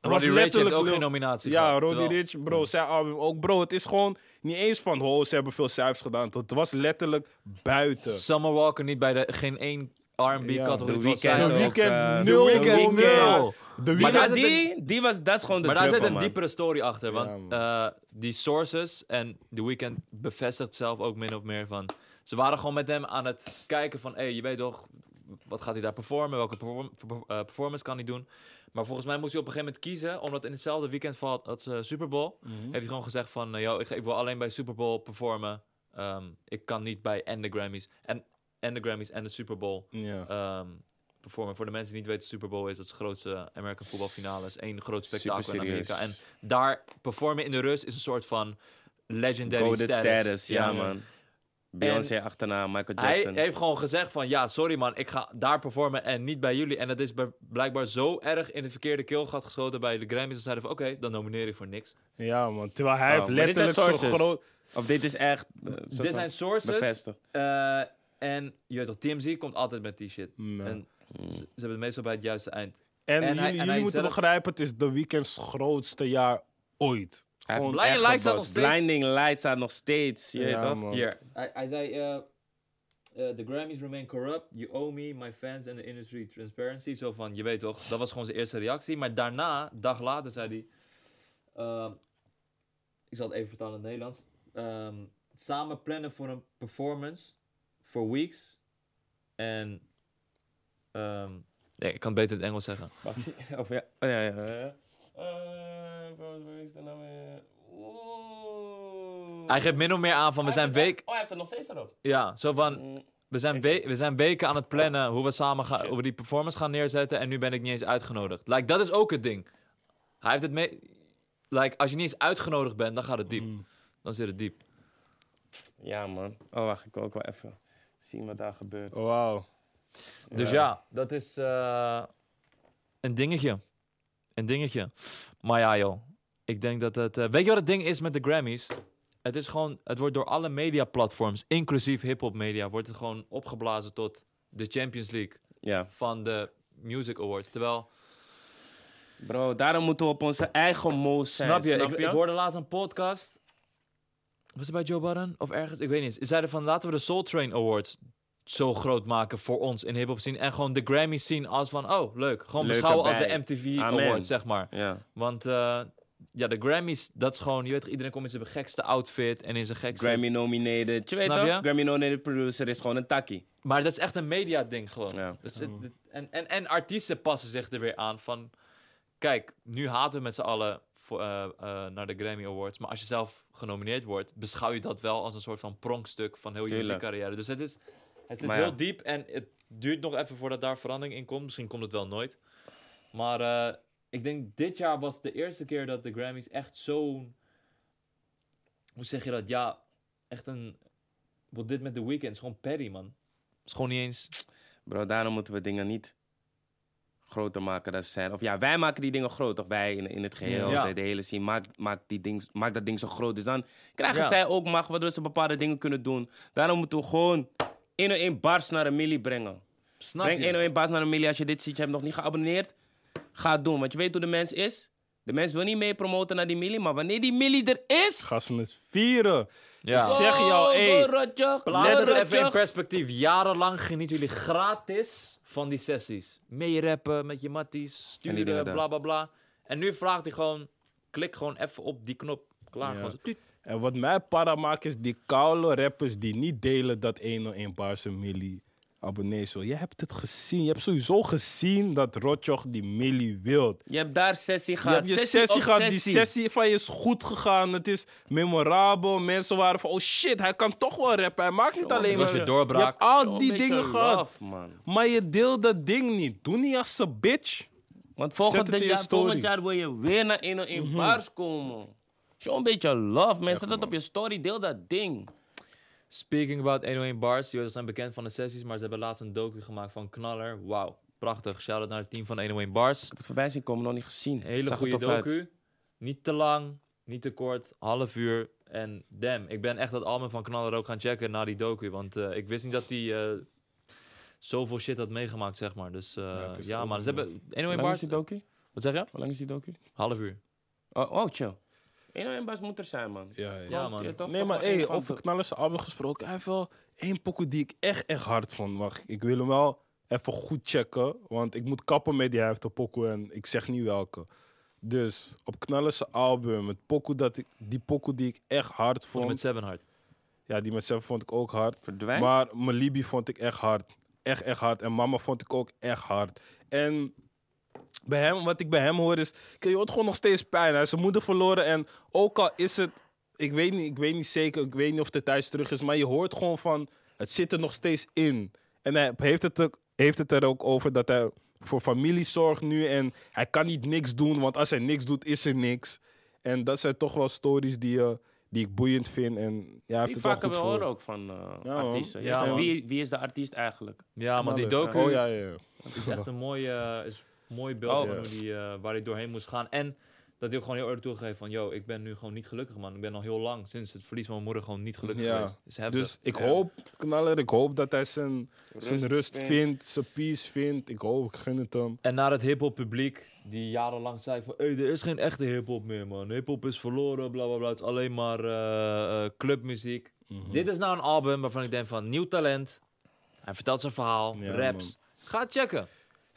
Het Roddy Ricch heeft ook geen nominatie Ja, gehad, Roddy terwijl- Rich, bro, zijn album ook. Bro, het is gewoon niet eens van, oh, ze hebben veel cijfers gedaan. Het was letterlijk buiten. Summer Walker niet bij de geen één R&B Ja. categorie. The terwijl Weeknd The zij- ook, Weeknd, eh, nul, The nul, Weeknd. nul. De Maar die, die was, dat is gewoon de Maar daar zit een man. diepere story achter. Want Ja, eh, die sources en The Weeknd bevestigt zelf ook min of meer van... Ze waren gewoon met hem aan het kijken van... Hé, je weet toch, wat gaat hij daar performen? Welke perform- eh, performance kan hij doen? Maar volgens mij moest hij op een gegeven moment kiezen. Omdat in hetzelfde weekend valt als eh, Super Bowl... Mhm. heeft hij gewoon gezegd van... eh, yo, ik, ik wil alleen bij Super Bowl performen. Ehm, ik kan niet bij en de Grammys. En, en de Grammys en de Super Bowl ehm, performen. Voor de mensen die niet weten, Super Bowl is het grootste American voetbalfinale. is één groot spektakel in Amerika. En daar performen in de rust is een soort van legendary status. status, ja, man. Beyoncé achterna, Michael Hij Jackson. heeft gewoon gezegd van, ja, sorry man, ik ga daar performen en niet bij jullie. En dat is blijkbaar zo erg in de verkeerde keelgat geschoten bij de Grammys. Dat zeiden van, oké, dan nomineer ik voor niks. ja, man. Terwijl hij Oh, heeft zijn letterlijk zo groot... Of dit is echt... eh, Dit zijn sources. Bevestigd. eh, en je weet toch, TMZ komt altijd met die shit. En ze, ze hebben het meestal bij het juiste eind. En, En hij- jullie, en jullie hij moeten zelf- begrijpen, het is de weekends grootste jaar ooit. Blinding echt Lights staat nog steeds. Blinding Lights staat nog steeds. Je weet Ja, toch? hij, zei... eh, eh, the Grammys remain corrupt. You owe me, my fans and the industry transparency. Zo van, je weet toch, dat was gewoon zijn eerste reactie. Maar daarna, een dag later, zei hij... ehm, ik zal het even vertalen in het Nederlands. Ehm, samen plannen voor een performance for weeks. En... ehm, nee, ik kan het beter in het Engels zeggen. Wacht, of ja. Oh, ja, ja, ja. Eh, wat is de naam weer? Oeh. Hij geeft min of meer aan van, we Oh, zijn week... Oh, hij heeft er nog steeds erop. Ja, zo van... Mm, We zijn, we- we zijn weken aan het plannen hoe we samen gaan, hoe we die performance gaan neerzetten. En nu ben ik niet eens uitgenodigd. Like, dat is ook het ding. Hij heeft het mee. Like, als je niet eens uitgenodigd bent, dan gaat het diep. Dan zit het diep. Ja, man. Oh, wacht, ik wil ook wel even zien wat daar gebeurt. Wauw. Dus ja, dat is eh, een dingetje. Een dingetje. Maar ja, joh. Ik denk dat het. eh, weet je wat het ding is met de Grammys? Het is gewoon. Het wordt door alle mediaplatforms, inclusief hip-hop media, wordt het gewoon opgeblazen tot de Champions League Ja. van de Music Awards. Terwijl. Bro, daarom moeten we op onze eigen moos zijn. Snap je? Snap ik, je? ik hoorde laatst een podcast. Was het bij Joe Budden? Of ergens? Ik weet niet. Ze zeiden van laten we de Soul Train Awards zo groot maken voor ons in hip-hop scene. En gewoon de Grammys zien als van, oh leuk. Gewoon beschouwen als de MTV Amen. Awards, zeg maar. Ja. Want eh, ja, de Grammys, dat is gewoon, je weet toch, iedereen komt in zijn gekste outfit en in zijn gekste... Grammy nominated. Je weet Snap toch? je? Grammy nominated producer is gewoon een takkie. Maar dat is echt een media ding gewoon. Ja. Dus het- het- en, en, en artiesten passen zich er weer aan van... Kijk, nu haten we met z'n allen voor, eh, eh, naar de Grammy Awards. Maar als je zelf genomineerd wordt, beschouw je dat wel als een soort van pronkstuk van heel je muziekcarrière. Dus het, is, het zit Maar ja. heel diep en het duurt nog even voordat daar verandering in komt. Misschien komt het wel nooit. Maar eh, ik denk dit jaar was de eerste keer dat de Grammys echt zo'n... Hoe zeg je dat? Ja, echt een... Wat dit met The Weeknd is gewoon Perry, man. Het is gewoon niet eens... Bro, daarom moeten we dingen niet groter maken dan ze zijn. Of ja, wij maken die dingen groot. Of wij in, in het geheel, Ja. de, de hele scene, maakt maak die ding, maak dat ding zo groot. Dus dan krijgen Ja. zij ook macht, waardoor ze bepaalde dingen kunnen doen. Daarom moeten we gewoon 101 bars naar een milli brengen. Snap Breng je? 101 bars naar een milli. Als je dit ziet, je hebt nog niet geabonneerd, ga het doen. Want je weet hoe de mens is. De mens wil niet mee promoten naar die milli, maar wanneer die milli er is... Gaan ze het vieren. Ja. Ik zeg je al, Oh, Rotjoch, Plaats go, het even in perspectief. Jarenlang genieten jullie gratis van die sessies. Meerappen met je matties, sturen, bla bla bla. En nu vraagt hij gewoon, klik gewoon even op die knop. Klaar. Ja. Gewoon. En wat mij para maakt is die koude rappers die niet delen dat 101 bars een milli abonnees. wil. Je hebt het gezien. Je hebt sowieso gezien dat Rotjoch die milli wilt. Je hebt daar sessie Je gehad. hebt je sessie, gehad. Die sessie van je is goed gegaan. Het is memorabel. Mensen waren van, oh shit, hij kan toch wel rappen. Hij maakt niet Zo, alleen maar... je Je hebt al die dingen gehad. man. Maar je deelt dat ding niet. Doe niet als een bitch. Want volgend je jaar, volgend jaar wil je weer naar 101 bars komen. Zo'n beetje love, man. Zet dat op je story, deel dat ding. Speaking about 101 bars, die zijn bekend van de sessies, maar ze hebben laatst een docu gemaakt van Knaller. Wauw, prachtig. Shout-out naar het team van 101 bars. Ik heb het voorbij zien komen, nog niet gezien. Hele goede tof uit. docu. Niet te lang, niet te kort, half uur. En damn, ik ben echt dat album van Knaller ook gaan checken na die docu. Want eh, ik wist niet dat hij eh, zoveel shit had meegemaakt, zeg maar. Dus eh, ja, ook man. Ze hebben 101 Hoe lang is bars. die docu? Wat zeg je? Hoe lang is die docu? Half uur. Oh, oh chill. 101 bars moet er zijn, man. Ja, ja. Ja, man. toch- Nee, toch maar hey, over de- album gesproken. Hij heeft wel één pokoe die ik echt, echt hard vond. Wacht, ik wil hem wel even goed checken. Want ik moet kappen met die hij heeft een pokoe en ik zeg niet welke. Dus op knallers album, het pokoe dat ik, die pokoe die ik echt hard Vond vond. met Seven Hard. Ja, die met Seven vond ik ook hard. Verdwijn? Maar Malibi vond ik echt hard. Echt, echt hard. En Mama vond ik ook echt hard. En bij hem, wat ik bij hem hoor is... Je hoort gewoon nog steeds pijn. Hij is zijn moeder verloren. En ook al is het... Ik weet, niet, ik weet niet zeker. Ik weet niet of de thuis terug is. Maar je hoort gewoon van... Het zit er nog steeds in. En hij heeft het, er, heeft het er ook over dat hij voor familie zorgt nu. En hij kan niet niks doen. Want als hij niks doet, is er niks. En dat zijn toch wel stories die, eh, die ik boeiend vind. En ja, heeft Die het wel vaker goed wel voor. horen ook van eh, Ja, artiesten. Ja, Ja, wie, wie is de artiest eigenlijk? Ja, man, die Knallen. docu Oh ja, ja. ja. is echt een mooi, eh, is mooi beeld Oh. van hoe die, eh, waar hij doorheen moest gaan. En dat hij ook gewoon heel eerlijk toegegeven van... Yo, ik ben nu gewoon niet gelukkig, man. Ik ben al heel lang, sinds het verlies van mijn moeder, gewoon niet gelukkig Ja. geweest. Is. Dus ik Ja. hoop, knaller, ik hoop dat hij zijn zijn Rust rust vindt. vindt, zijn peace vindt. Ik hoop, ik gun het hem. En naar het hip-hop publiek, die jarenlang zei van: hey, er is geen echte hip-hop meer, man. Hip-hop is verloren, bla bla bla. Het is alleen maar eh, eh, clubmuziek. Mhm. Dit is nou een album waarvan ik denk: van nieuw talent, Hij vertelt zijn verhaal, Ja, raps. Ga checken.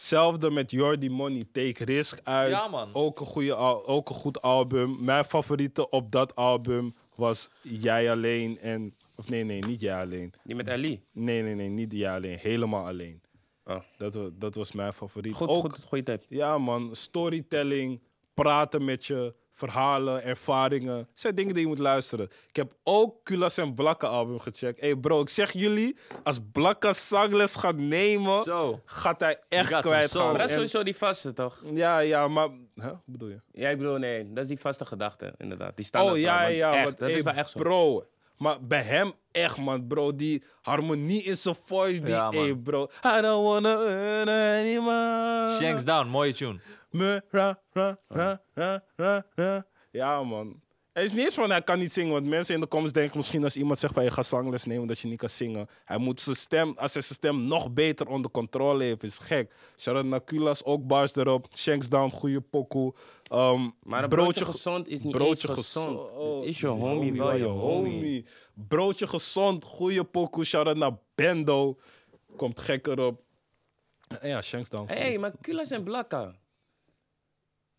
Hetzelfde met Jordi Money, Take Risk uit. Ja, man. Ook een, goede, al- ook een goed album. Mijn favoriete op dat album was Jij Alleen. En, of nee, nee, niet Jij Alleen. Die met Ali. Nee, nee, nee, niet Jij Alleen. Helemaal alleen. Oh. Dat, wa- dat was mijn favoriet. Goed, ook, goed, goede tip. Ja, man. Storytelling, praten met je, verhalen, ervaringen. zijn dingen die je moet luisteren. Ik heb ook Kulas en Blakka album gecheckt. Hey bro, ik zeg jullie, als Blakka zangles gaat nemen, Zo. gaat hij echt kwijt gaan. Maar dat is sowieso die vaste, toch? Ja, ja, maar... Huh? Wat bedoel je? Ja, ik bedoel, nee, dat is die vaste gedachte, inderdaad. Die staan Oh ja, ja. Echt, want, dat hey, is wel echt zo. Bro, maar bij hem echt, man, bro. Die harmonie in zijn voice, die, Ja, hey, bro. I don't wanna earn anymore. Shanks Down, mooie tune. Me, ra, ra, ra, ra, ra, ra. Ja, man. Het is niet eens van hij kan niet zingen, want mensen in de comments denken misschien als iemand zegt van je gaat zangles nemen dat je niet kan zingen. Hij moet zijn stem, als hij zijn stem nog beter onder controle heeft, is gek. Shout-out naar Kulas, ook bars erop. Shanks Down, goede pokoe. Um, Maar een broodje gezond is niet eens gezond. Oh, Het is je homie wel je homie. Broodje gezond, goede pokoe. Shout-out naar Bendo. Komt gek erop. Ja, Shanks Down. Hé, hey, maar Kulas en Blakka.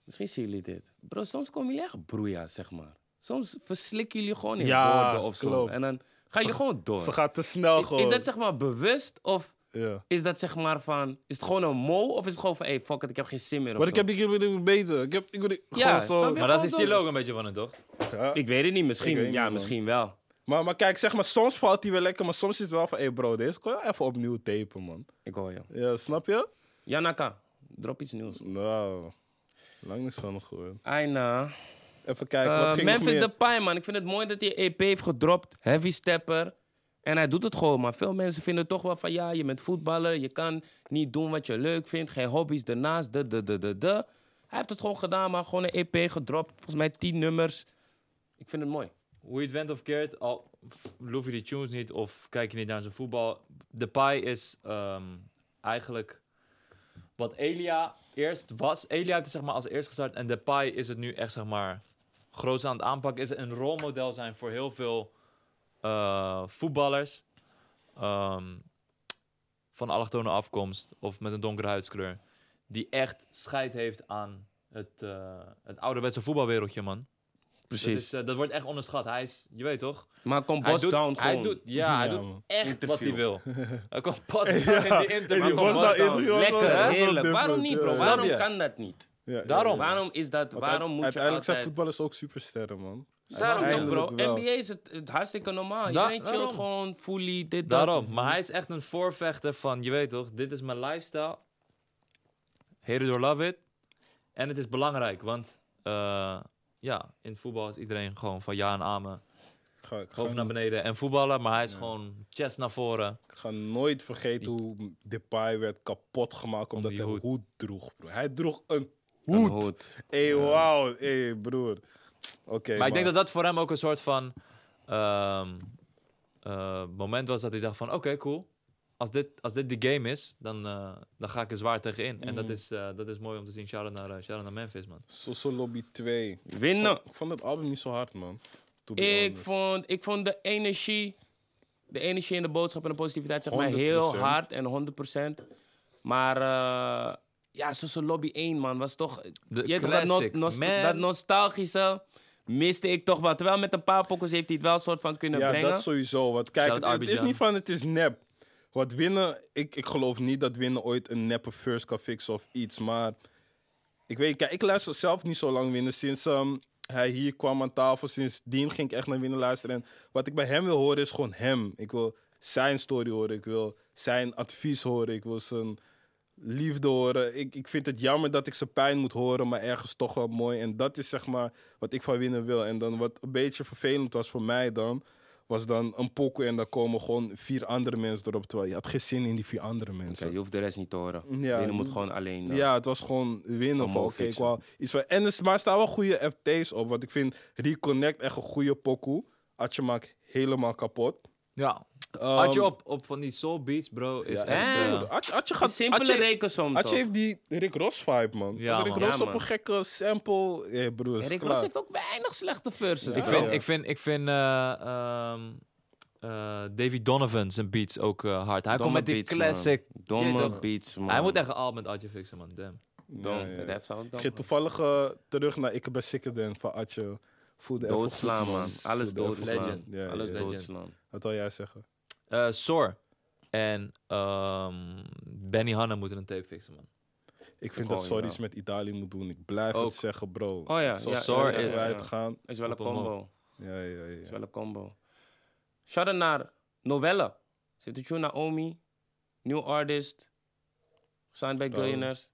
Misschien zien jullie dit. Bro, soms komen jullie echt broeia, zeg maar. Soms verslikken jullie gewoon in Ja, woorden of zo. klopt. En dan ga je gewoon door. Ze gaat te snel Is, gewoon. is dat zeg maar bewust of Ja. is dat zeg maar van... Is het gewoon een mo of is het gewoon van... Hey, fuck it, ik heb geen zin meer of Maar ik heb ik wil beter. Ik heb ik wil Ja, gewoon zo. je? Maar dat is gewoon die logo een beetje van het, toch? Ja. Ik weet het niet, misschien. ja, misschien wel. Maar, maar kijk, zeg maar, soms valt hij wel lekker, maar soms is het wel van, hé hey bro, deze kon je even opnieuw tapen, man. Ik hoor je. Ja, snap je? Janaka, drop iets nieuws. Nou, lang niks van nog gehoord. Aina. Even kijken, Eh, wat ging nog Memphis? Depay, man. Ik vind het mooi dat hij EP heeft gedropt. Heavy stepper. En hij doet het gewoon, maar veel mensen vinden toch wel van... Ja, je bent voetballer, je kan niet doen wat je leuk vindt. Geen hobby's ernaast, de, de, de, de, de. Hij heeft het gewoon gedaan, maar gewoon een EP gedropt. Volgens mij tien nummers. Ik vind het mooi. Hoe je het went of keert, al f- loef je die tunes niet of kijk je niet naar zijn voetbal. Depay is ehm, eigenlijk wat Elia eerst was. Elia heeft het zeg maar als eerst gestart en Depay is het nu echt zeg maar groot aan het aanpakken. Is een rolmodel zijn voor heel veel eh, voetballers ehm, van allochtone afkomst of met een donkere huidskleur. Die echt scheid heeft aan het, eh, het ouderwetse voetbalwereldje, man. Dat, is, eh, dat wordt echt onderschat. Hij is, je weet toch? Maar kom Hij Boss doet, Down hij gewoon. doet, ja, hij Ja, doet echt wat hij wil. Hij komt pas in die interview. die Down Down. interview Lekker, dat wel heerlijk. Waarom niet, bro? ja. Waarom kan dat niet? Ja, Daarom. ja, ja. Waarom is dat? Waarom moet je Uiteindelijk zijn voetballers ook supersterren, man. Daarom toch, bro. NBA is het, het hartstikke normaal. Da- Iedereen chillt daarom. gewoon, fully, dit, dat. Daarom. Maar hij is echt een voorvechter van, je weet toch, dit is mijn lifestyle. Hate it or love it. En het is belangrijk, want eh, ja, in voetbal is iedereen gewoon van ja en amen. Ik ga, ik ga, Hoofd naar beneden en voetballen, maar hij is gewoon chest naar voren. ik ga nooit vergeten hoe Depay werd kapot gemaakt omdat hij een hoed. hoed droeg, bro. Hij droeg een Een hoed. hoed. Hé, wauw. Broer. Oké, maar ik denk dat dat voor hem ook een soort van ehm, eh, moment was dat hij dacht van oké, cool. Als dit, als dit de game is, dan, eh, dan ga ik er zwaar tegen in. En dat Mhm. is, eh, dat is mooi om te zien. Shout-out naar, shout-out naar Memphis, man. Soso Lobby 2. Winnen. Ik vond het album niet zo hard, man. Ik vond, ik vond de energie, de energie en de boodschap en de positiviteit zeg maar heel 100%. hard en 100%. Maar uh, ja, zo'n lobby 1 man was toch, De je toch, dat, classic, no- nost- dat nostalgische miste ik toch wel. Terwijl met een paar pokkers heeft hij het wel een soort van kunnen Ja, brengen. dat sowieso. Want kijk, Shout het, het is niet van het is nep. Wat winnen, ik, ik geloof niet dat winnen ooit een neppe first kan fixen of iets. Maar ik weet, kijk, ik luister zelf niet zo lang winnen. Sinds ehm, hij hier kwam aan tafel, sindsdien ging ik echt naar winnen luisteren. En wat ik bij hem wil horen is gewoon hem. Ik wil zijn story horen, ik wil zijn advies horen, ik wil zijn liefde horen. Ik, ik vind het jammer dat ik zijn pijn moet horen, maar ergens toch wel mooi. En dat is zeg maar wat ik van winnen wil. En dan wat een beetje vervelend was voor mij dan, was dan een pokoe en dan komen gewoon vier andere mensen erop. Terwijl je had geen zin in die vier andere mensen. Oké, je hoeft de rest niet te horen. Ja, Winnen moet gewoon alleen. eh, Ja, het was gewoon winnen. Van, ook oké, ik wou iets van, en er, maar er staan wel goede FT's op. Want ik vind Reconnect echt een goede pokoe. Atje maakt helemaal kapot. Ja. Ehm, Had je op, op van die soul beats, bro, is ja, echt... hè? eh, Atje, Atje Een gaat... simpele Atje, rekensom Atje heeft die Rick Ross vibe, man. Ja, Als Rick man. Ross Ja, op een gekke sample... Ja, broer, Rick klaar. Ross heeft ook weinig slechte verses. Ja. ik bro. vind, ik vind, ik vind eh, ehm, eh, Davy Donovan zijn beats ook eh, hard. Hij Domme komt met die beats, man. classic. Domme beats, man. Hij moet echt een album met Adje fixen, man. Damn. Dom. Ja. Dat Ik ging toevallig eh, terug naar Ik ben sicker dan van Atje. Even Doodslaan, man. Alles doodslaan. Alles ja. doodslaan. Wat wil jij zeggen? Eh Soar en ehm, Benny Hanna moeten een tape fixen, man. Ik vind dat Sorry's wel. met Italië moet doen. Ik blijf Ook. het zeggen, bro. Oh ja, Sor is ja. uitgaan. Is wel een combo. Ja, ja, Is ja. wel een combo. Shout-out naar Novelle. Zit de tune Naomi. New artist. Signed by Oh. Billionaires.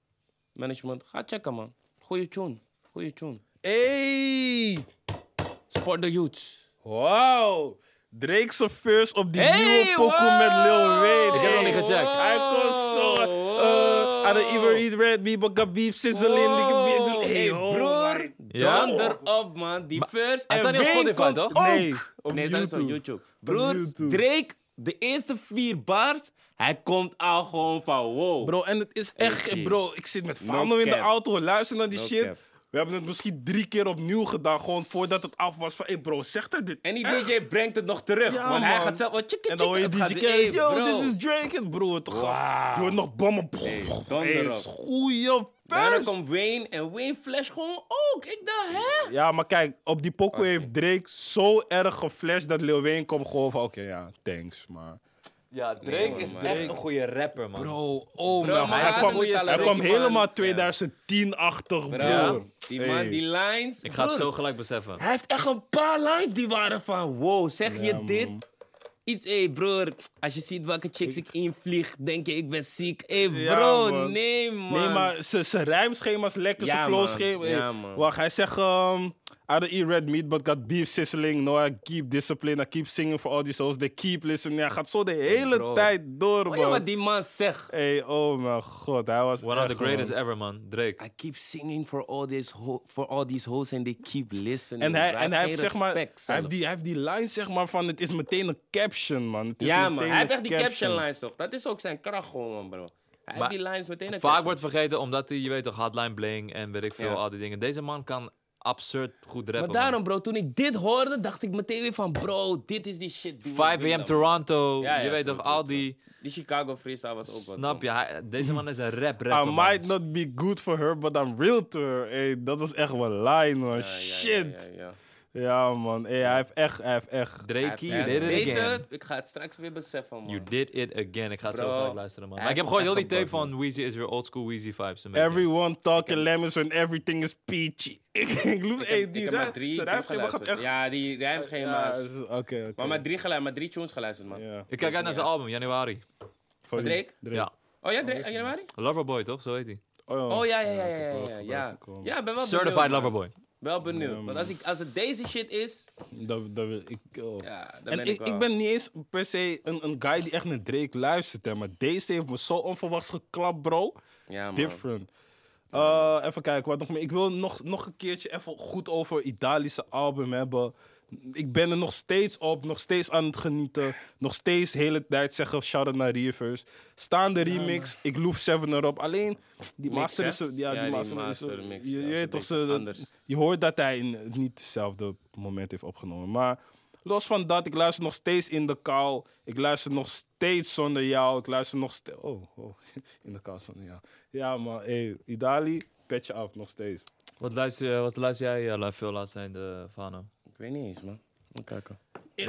Management. Ga checken, man. Goeie tune. Goeie tune. Hey! Support the youths. Wow! Drake zijn first op die Hey, nieuwe pokoe wow! met Lil Wayne. Ik heb nog niet gecheckt. Hij komt zo. Uh, I don't even eat red meat, but got beef sizzling. Wow. Hey, Hey, broer. Ja? Donder op, man. Die first. hij en staat niet op Spotify, komt toch? Nee, op nee, dat is op YouTube. YouTube. Broer, YouTube. Drake, de eerste vier bars, hij komt al gewoon van wow. Bro, en het is echt, bro, ik zit met No Fano in de auto, luister naar die No shit. cap. We hebben het misschien drie keer opnieuw gedaan, gewoon voordat het af was. Van, hey bro, zegt hij dit? En die echt? DJ brengt het nog terug. Ja, want hij man. gaat zelf... Oh, chicken, En dan hoor je DJ Khaled, Hey, yo, bro. this is Drake. Bro, gaat. Wauw. Je hoort nog bommen. Hey, Hey, donder op. goeie Daarna vers. komt Wayne en Wayne flash gewoon ook. Ik dacht, hè? Ja, maar kijk, op die pokoe heeft Drake zo erg geflasht dat Lil Wayne komt gewoon van, oké, ja, thanks, maar... Ja, Drake Nee, is man. echt een goede rapper, man. Bro, oh Bro, man, maar hij hij kwam, hij helemaal ja. 2010-achtig, Bro, die Hey. man, die lines. Ik ga het broer, zo gelijk beseffen. Hij heeft echt een paar lines die waren van, wow, zeg Ja, je man. dit? Iets, hé broer, als je ziet welke chicks ik invlieg, denk je ik ben ziek. Hé Ja, bro, man. nee man. Nee, maar zijn rijmschema is lekker, zijn Ja, flow man. schema. Ja, Hey, man. Wacht, hij zegt... Um, I don't eat red meat, but got beef sizzling. No, I keep discipline. I keep singing for all these hoes. They keep listening. Hij gaat zo de hele bro. tijd door, man. wat die man zegt? Hey, oh mijn god, hij was One of echt the greatest ever, man. Drake. I keep singing for all, this ho- for all these hoes and they keep listening. En hij, bro. en hij heeft zeg maar, hij heeft, die, hij heeft die line zeg maar van, het is meteen een caption, man. Het is Ja man, hij heeft echt die caption lines toch? Dat is ook zijn kracht gewoon bro. Hij Maar heeft die lines meteen een Vaak caption. wordt vergeten omdat hij, je weet toch, Hotline Bling en weet ik veel, Ja. al die dingen. Deze man kan absurd goed rappen. Maar daarom bro, toen ik dit hoorde, dacht ik meteen weer van bro, dit is die shit. die man. we 5 willen, AM. Toronto, Ja, ja, je weet toch, al die... Die Chicago freestyle was ook wat. Snap je? Hij- deze man is een rap I rapper, man. might not be good for her, but I'm real to her. Hey, dat was echt wel line, man. Ja, ja, Shit. Ja, man. Hey, hij heeft echt, hij heeft echt... Drakey, Hij- did it Deze, again. ik ga het straks weer beseffen man. You did it again. Ik ga het zo gelijk luisteren, man. Maar ik heb gewoon heel die tape van Weezy is weer old school Weezy vibes. Everyone talking lemons when everything is peachy. ik loop, hey, die ik heb maar rij- drie, zijn drie rijmschema gaat geluisterd. echt... Ja, die rijmschema's. Oké, oké. maar maar drie, gelu- maar drie tunes geluisterd man. Ik kijk uit naar zijn album, januari. Van Drake? Ja. Oh ja, Drake, januari? Loverboy, toch? Zo heet hij. Oh ja, ja, ja, ja, ja, ja. ben wel Certified. Loverboy. Wel benieuwd. Ja, Want als, ik, als het deze shit is, Dat, dat wil ik... oh. ja, dan En ben ik, ik, ik ben niet eens per se een, een guy die echt naar Drake luistert, hè, maar deze heeft me zo onverwachts geklapt, bro. Ja, man. Different. Uh, even kijken, wat nog meer. Ik wil nog, nog een keertje even goed over Italische album hebben. Ik ben er nog steeds op, nog steeds aan het genieten. Nog steeds de hele tijd zeggen shout-out naar Rivers. Staande remix, ik loef 7 erop. Alleen, die Mix, master is... er- Ja, Ja, die die master, is... mix, je, ja, je is weet toch, je hoort dat hij in niet hetzelfde moment heeft opgenomen. Maar los van dat, ik luister nog steeds in de kou. Ik luister nog steeds zonder jou. Ik luister nog steeds... Oh, oh, in de kou zonder jou. Ja, maar hey, Idali, petje af nog steeds. Wat luister, wat luister jij uh, veel laatst zijn, de Fano? Ik weet niet eens, man. Moet kijken.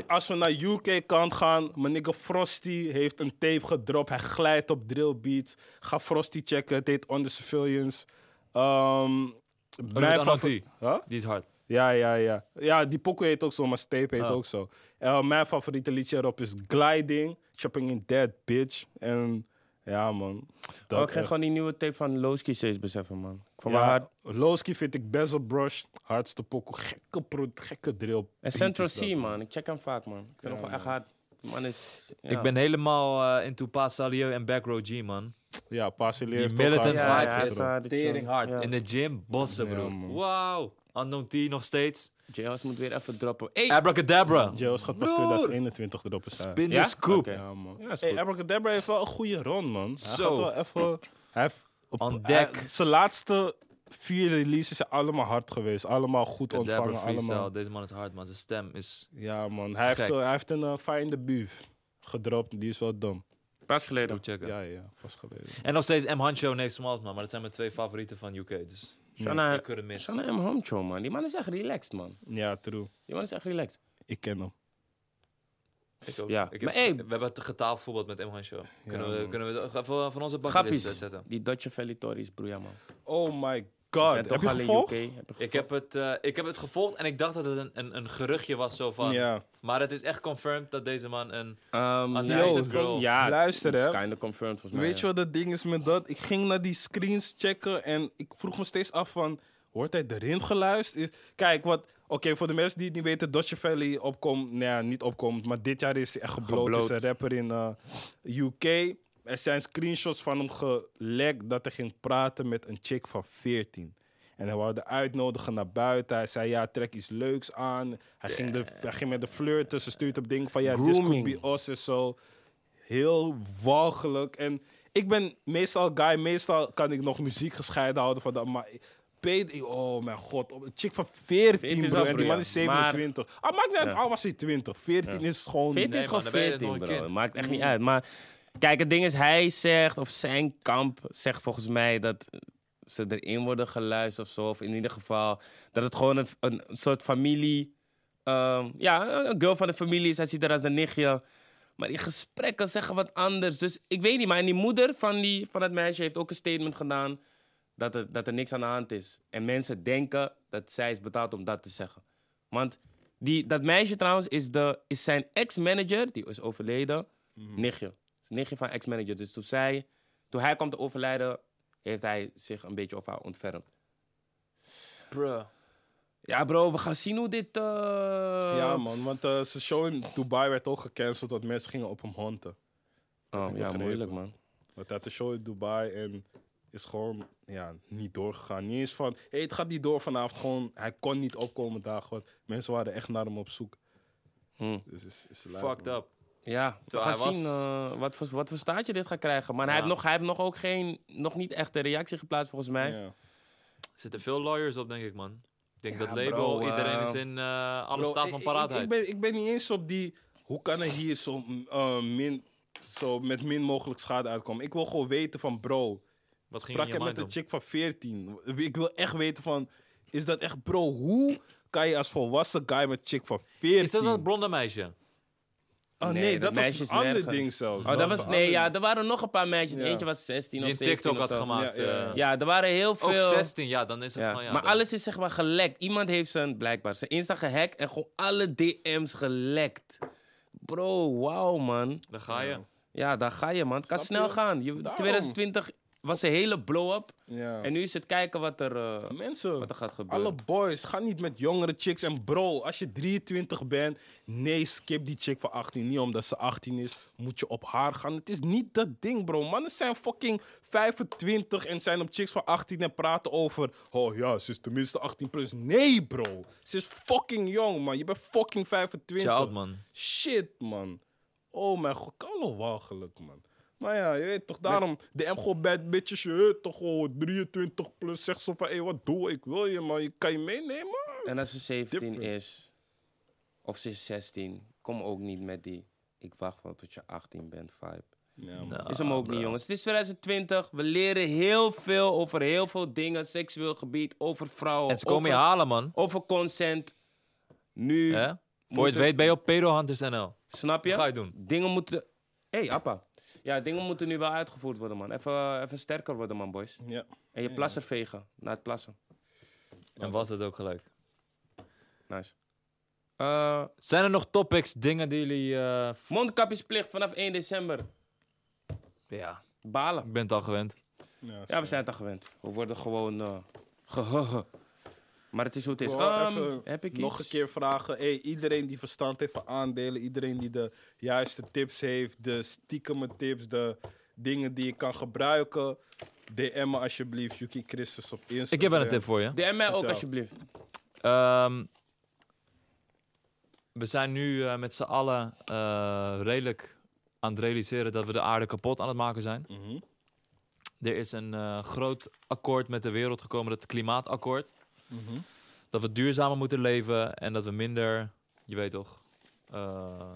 Als we naar UK kant gaan, mijn nigga Frosty heeft een tape gedropt. Hij glijdt op drill beats. Ga Frosty checken, het heet Under Surveillance. Um, Oh, met Ananti. Huh? Die is hard. Ja, ja, ja. Ja, die pokoe heet ook zo, maar tape heet Oh. ook zo. Uh, mijn favoriete liedje erop is Gliding, Chopping in Dead Bitch. En ja, man. Dat Oh, ik ga echt. gewoon die nieuwe tape van Lowski steeds beseffen, man. Ik vond ja, Lowski vind ik best wel brush. Hardste pokoe. Gekke, pro- gekke drill. En Central dat, C, man. Ik check hem vaak, man. Ik vind hem Ja, gewoon echt man. hard. Man is... ja. Ik ben helemaal uh, into Pa Salieu en Back Row G, man. Ja, Pasilier Die heeft ook militant vibe is tering hard. Ja. In de gym, bossen, bro. Wauw. Unknown T nog steeds. JL's moet weer even droppen. Hey! Abracadabra. Gaat pas Broer. 2021 erop staan. Spin Ja? the scoop. Oké. Ja, man. Ja, is hey, goed. Abracadabra heeft wel een goede run, man. Hij Zo. gaat wel even... Hij heeft op, On hij- deck. zijn laatste vier releases zijn allemaal hard geweest. Allemaal goed ontvangen. Allemaal. deze man is hard, man. Zijn stem is... Ja, man. Hij heeft, eh, hij heeft een uh, Fire in the Beef gedropt. Die is wel dom. Pas geleden. Ja, ja. Pas geleden. En nog steeds M. Hancho en Nate Smalls, man. Maar dat zijn mijn twee favorieten van UK. Dus Shana, ik couldn't miss. Shana M. Homcho, man. Die man is echt relaxed, man. Ja, true. Die man is echt relaxed. Ik ken hem. Ik ook. Ja, Ik heb, maar hey- we hebben het getafelvoetbald met M. Hancho. Kunnen, we, kunnen we het even van onze Grappies. zetten? Die Dutch Valley Tories, broeia, man. Oh my god. Heb toch je gevolgd? UK. Heb Ik heb, het, eh, ik heb het gevolgd en ik dacht dat het een, een, een geruchtje was zo van... Maar het is echt confirmed dat deze man een... Um, het girl. Ja, Luister, het hè. confirmed volgens mij. Weet je wat het ding is met dat? Ik ging naar die screens checken en ik vroeg me steeds af van... Wordt hij erin geluisterd? Is- Kijk, wat... Oké, voor de mensen die het niet weten, Dodge Valley opkomt... Nou ja, niet opkomt, maar dit jaar is hij echt gebloot. Gebloot. is een rapper in eh, UK. Er zijn screenshots van hem gelekt dat hij ging praten met een chick van 14. En hij wou haar uitnodigen naar buiten. Hij zei, ja, trek iets leuks aan. Hij, ging, de, hij ging met de flirten. Ze stuurt op dingen van, ja, this could be us en zo. Heel walgelijk. En ik ben meestal guy, meestal kan ik nog muziek gescheiden houden van dat. Maar Peter, oh mijn god, een chick van 14, 14 is bro. En die man is 27. Ah, maakt niet uit, Ja. al was hij 20. 14 is gewoon... 14 Nee, is gewoon man, dan ben je 14, nog een bro. kind. Maakt echt niet uit. Maar kijk, het ding is, hij zegt, of zijn kamp zegt volgens mij dat ze erin worden geluisterd of zo. Of in ieder geval dat het gewoon een, een soort familie. ehm, ja, een girl van de familie is. Hij ziet haar als een nichtje. Maar die gesprekken zeggen wat anders. Dus ik weet niet. Maar die moeder van, die, van dat meisje heeft ook een statement gedaan. Dat er, dat er niks aan de hand is. En mensen denken dat zij is betaald om dat te zeggen. Want die, dat meisje trouwens is, de, is zijn ex-manager, die is overleden, nichtje. Is een nichtje van ex-manager. Dus toen, zij, toen hij kwam te overlijden, heeft hij zich een beetje over haar ontfermd. Bro. Ja bro, we gaan zien hoe dit... eh, Ja man, want eh, zijn show in Dubai werd ook gecanceld, want mensen gingen op hem honten. Oh, ja, begrepen. moeilijk man. Want hij had een show in Dubai en is gewoon ja, niet doorgegaan. Niet eens van, hey, het gaat niet door vanavond. Gewoon, hij kon niet opkomen dagen, want mensen waren echt naar hem op zoek. Hm. Dus is, is lijp, Fucked man. up. Ja, we gaan hij zien was- eh, wat, voor, wat voor staartje dit gaat krijgen. Maar hij, heeft nog, hij heeft nog ook geen, nog niet echt een reactie geplaatst volgens mij. Ja. Er zitten veel lawyers op, denk ik, man. Ik denk Ja, dat label, bro, iedereen eh, is in eh, alle staat van ik- paraatheid. Ik, ben, ik ben niet eens op die, hoe kan er hier zo, eh, min, zo met min mogelijk schade uitkomen. Ik wil gewoon weten van, bro, Wat ging sprak je je met een chick van 14? Ik wil echt weten van, is dat echt, bro, hoe kan je als volwassen guy met chick van 14? Is dat dat blonde meisje? Oh nee, Nee, dat, was meisje een is ander nergens. ding zelfs. Oh, dat was, een nee, ander ja, er waren nog een paar meisjes. Ja. Eentje was 16 Die of een 17 TikTok of had zo. gemaakt. Ja, ja. eh. Ja, er waren heel Ook veel... 16, ja, dan is het Ja, van ja. maar dan- alles is zeg maar gelekt. Iemand heeft zijn, blijkbaar, zijn Insta gehackt en gewoon alle DM's gelekt. Bro, wauw man. Daar ga je. Ja, daar ga je man. Het kan Snap snel je? gaan. Je, Daarom. 2020 was een hele blow-up. Ja. En nu is het kijken wat er, eh, Mensen, wat er gaat gebeuren. alle boys, ga niet met jongere chicks. En bro, als je 23 bent, nee, skip die chick van 18. Niet omdat ze 18 is, moet je op haar gaan. Het is niet dat ding, bro. Mannen zijn fucking 25 en zijn op chicks van 18 en praten over... Oh ja, ze is tenminste 18 plus. Nee, bro. Ze is fucking jong, man. Je bent fucking 25. Child, man. Shit, man. Oh mijn god, kan walgelijk, man. Maar ja, je weet toch, daarom, de M gewoon bad bitches, je weet toch gewoon 23 plus, zeg zo van, hé, wat doe ik, wil je, man, je kan je meenemen? En als ze 17 Different. is, of ze is 16, kom ook niet met die... Ik wacht wel tot je 18 bent vibe. Ja. Nou, Is hem ook bro. niet, jongens. Het is 2020. We leren heel veel over heel veel dingen. Seksueel gebied, over vrouwen. En ze komen je halen, man. over consent. Nu? Voor je het weet ben je op pedohunters.nl. snap je? Wat ga je doen? Dingen moeten... Hé, hey, appa. Ja, dingen moeten nu wel uitgevoerd worden, man. Even, even sterker worden, man, boys. Ja. En je plasser vegen. Na het plassen. En was het ook gelijk. Nice. Eh, Zijn er nog topics, dingen die jullie... eh, mondkapjesplicht vanaf 1 december. ja, Balen. ik ben het al gewend. Ja, Ja, we zijn het al gewend. We worden gewoon uh. Maar het is hoe het is. Bro, Ehm, heb ik nog iets? een keer vragen. Hey, iedereen die verstand heeft van aandelen, iedereen die de juiste tips heeft, de stiekeme tips, de dingen die je kan gebruiken, DM me alsjeblieft, Yuki Christus op Instagram. Ik heb wel een tip voor je. DM mij ook alsjeblieft. Ehm, we zijn nu eh, met z'n allen eh, redelijk aan het realiseren dat we de aarde kapot aan het maken zijn. Mhm. er is een eh, groot akkoord met de wereld gekomen, het klimaatakkoord. Mhm. Dat we duurzamer moeten leven en dat we minder, je weet toch, eh,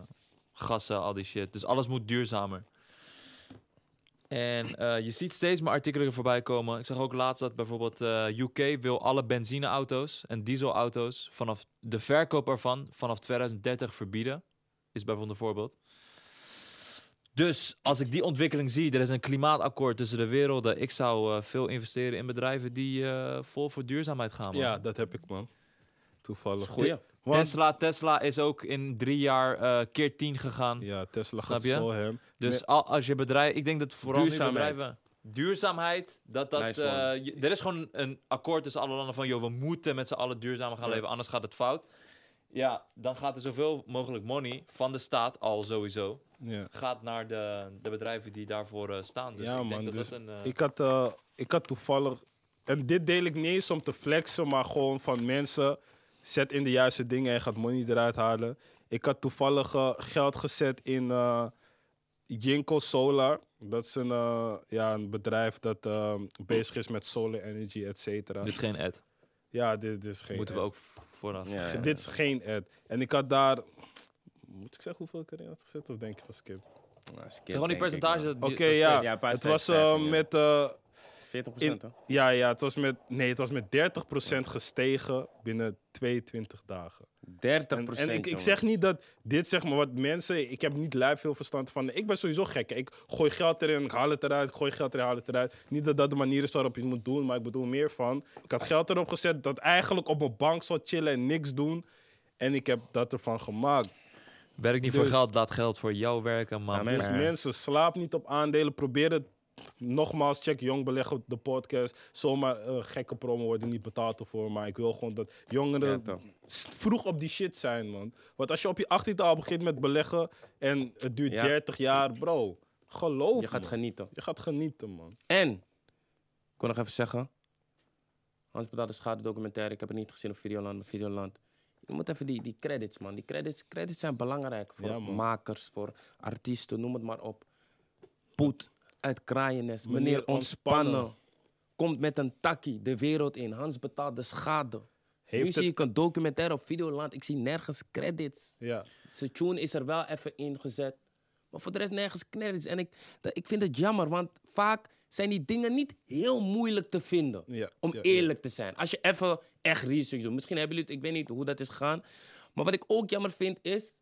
gassen, al die shit. Dus alles moet duurzamer. En eh, je ziet steeds meer artikelen voorbij komen. Ik zag ook laatst dat bijvoorbeeld eh, UK wil alle benzineauto's en dieselauto's vanaf de verkoop ervan vanaf 2030 verbieden. Is bijvoorbeeld een voorbeeld. Dus als ik die ontwikkeling zie, er is een klimaatakkoord tussen de werelden. Ik zou eh, veel investeren in bedrijven die eh, vol voor duurzaamheid gaan. Man. Ja, dat heb ik, man. Toevallig. Want- Tesla, Tesla is ook in drie jaar eh, keer tien gegaan. Ja, Tesla Snap gaat je? zo hem. Dus al, als je bedrijf, ik denk dat vooral Duurzaamheid. bedrijven duurzaamheid, dat dat, Nice one. eh, je- er is gewoon een akkoord tussen alle landen van, joh, we moeten met z'n allen duurzamer gaan Ja. leven, anders gaat het fout. Ja, dan gaat er zoveel mogelijk money van de staat al sowieso Ja. gaat naar de, de bedrijven die daarvoor eh, staan. Dus Ja, ik denk man, dat dus dat een. eh, Ik had, eh, ik had toevallig... En dit deel ik niet eens om te flexen, maar gewoon van mensen... Zet in de juiste dingen en gaat money eruit halen. Ik had toevallig geld gezet in eh Jinko Solar. Dat is een, eh, ja, een bedrijf dat bezig is met solar energy, et cetera. dit is geen ad. Ja, dit, dit is geen Moeten we ook vooraf. Ja, ja. Dit is geen ad. En ik had daar... Moet ik zeggen hoeveel ik erin had gezet? Of denk je van skip? Nou, skip, Zeg gewoon die percentage. Oké, ja. Het was eh, met... eh, 40% hè? Ja, ja, het was met, nee, het was met 30% gestegen binnen 22 dagen. 30 En, en ik, ik zeg niet dat dit zeg maar wat mensen, ik heb niet lijp veel verstand van. Ik ben sowieso gek. Ik gooi geld erin, ik haal het eruit, ik gooi geld erin, haal het eruit. Niet dat dat de manier is waarop je het moet doen, maar ik bedoel meer van. Ik had geld erop gezet dat eigenlijk op mijn bank zou chillen en niks doen. En ik heb dat ervan gemaakt. Werk niet Dus- voor geld, laat geld voor jou werken, man. Ja, man. Dus Maar- mensen, slaap niet op aandelen. Probeer het. Nogmaals, check Jong Beleggen, de podcast. Zomaar gekke promo worden niet betaald ervoor. Maar ik wil gewoon dat jongeren Ja, vroeg op die shit zijn, man. Want als je op je 18e al begint met beleggen en het duurt Ja. 30 jaar, bro. Geloof Je gaat me. genieten. Je gaat genieten, man. En, ik kon nog even zeggen. Hans betaalde schade documentaire. Ik heb het niet gezien op Videoland, maar Videoland. Je moet even die, die credits, man. Die credits, credits zijn belangrijk voor Ja, makers, voor artiesten, noem het maar op. Poet uit Kraaiennest, Meneer meneer ontspannen. Ontspannen. Komt met een takkie de wereld in. Hans betaalt de schade. nu Heeft zie het- ik een documentaire op Videoland. Ik zie nergens credits. Ja. Zijn tune is er wel even ingezet. Maar voor de rest nergens credits. En ik, dat, ik vind het jammer, want vaak zijn die dingen niet heel moeilijk te vinden. Ja, om ja, ja. eerlijk te zijn. Als je even echt research doet. Misschien hebben jullie het, ik weet niet hoe dat is gegaan. Maar wat ik ook jammer vind is,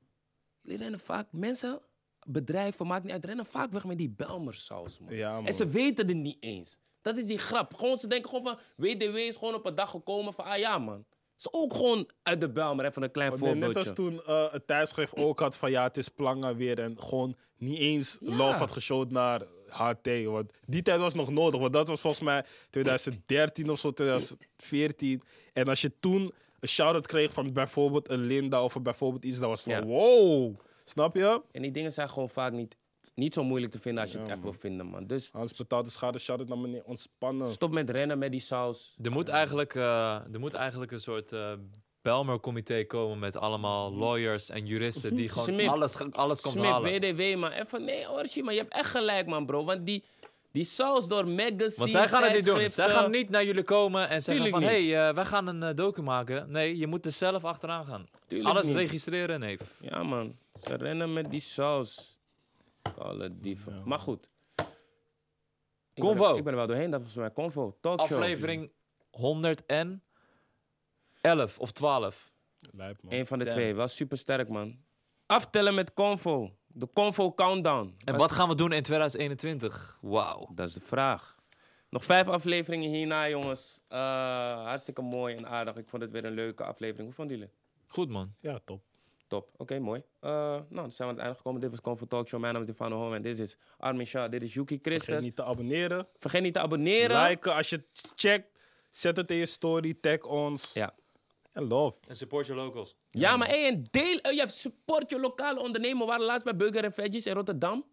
jullie rennen vaak, mensen, bedrijven, maakt niet uit, rennen vaak weg met die Belmersaus, man. Ja, man. En ze weten het niet eens. Dat is die grap. Gewoon, ze denken gewoon van, WDW is gewoon op een dag gekomen van, ah ja, man. is ook gewoon uit de Belmer, even een klein Want net voorbeeldje. als toen eh, het tijdschrift ook had van ja, het is Planga weer. En gewoon niet eens Ja. love had geshowd naar HT. Want die tijd was nog nodig. Want dat was volgens mij 2013 of zo, 2014. En als je toen een shout-out kreeg van bijvoorbeeld een Linda of bijvoorbeeld iets, dat was van Ja. wow. Snap je? En die dingen zijn gewoon vaak niet, niet zo moeilijk te vinden als je Ja, het echt man. wil vinden, man. Dus Hans betaalt de schade, shout-out naar meneer Ontspannen. stop met rennen met die saus. Er moet eigenlijk, eh, er moet eigenlijk een soort eh Belmer-comité komen met allemaal lawyers en juristen die gewoon alles, alles komt Smit, halen. WDW, maar even, nee, Orsi, maar je hebt echt gelijk, man, bro. Want die, die saus door magazines, Want zij gaan het niet doen. Zij gaan niet naar jullie komen en zeggen Tuurlijk van... hé, hey, eh, wij gaan een eh, docu maken. Nee, je moet er zelf achteraan gaan. Tuurlijk Alles niet. registreren, nee. Ja, man. Ze rennen met die saus. Alle dieven. Maar goed. Ik ben er- Convo. Ik ben er wel doorheen, dat was mijn Convo. Talkshow. Aflevering 111 of 12. Lijp, man. Eén van de Damn. twee. Was super sterk, man. Aftellen met Convo. De Convo Countdown. En wat gaan we doen in 2021? Wauw. Dat is de vraag. Nog vijf afleveringen hierna, jongens. Eh, hartstikke mooi en aardig. Ik vond het weer een leuke aflevering. Hoe vonden jullie? Goed, man. Ja, top. Top. Oké, mooi. Eh, nou, dan zijn we aan het einde gekomen. Dit was Convo Talkshow. Mijn naam is Stefano Home en dit is Armin Shah. Dit is Yuki Vergeet Christus. niet te abonneren. Vergeet niet te abonneren. Liken als je het checkt. Zet het in je story. Tag ons. Ja. En love. En support your locals. Ja, maar hey, en deel, eh, ja, support je lokale ondernemer. We waren laatst bij Burger en Veggies in Rotterdam.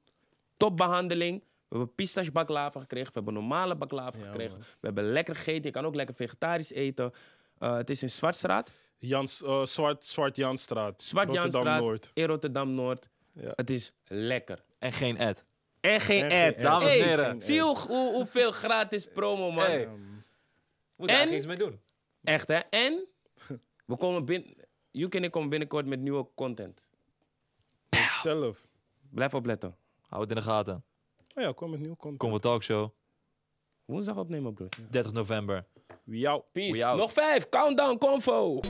Topbehandeling. We hebben pistache baklava gekregen. We hebben normale baklava gekregen. We hebben lekker gegeten. Je kan ook lekker vegetarisch eten. Eh, het is in Zwartstraat. Jans, eh, Zwart, Zwart Janstraat. Zwart Rotterdam Janstraat Noord. in Rotterdam-Noord. Ja. Het is lekker. En geen ad. En geen En geen ad. Dames en heren. Zie je hoe, hoe- hoeveel gratis promo, man. Hey. Moet er En- iets mee doen. Echt, hè? En we komen binnen... Yuki en ik komen binnenkort met nieuwe content. Zelf. Blijf opletten. Hou het in de gaten. Oh ja, kom met nieuw content. Kom we talkshow. Woensdag opnemen, broer. 30 november. Wie jou? Peace. We out. Nog vijf. Countdown, convo.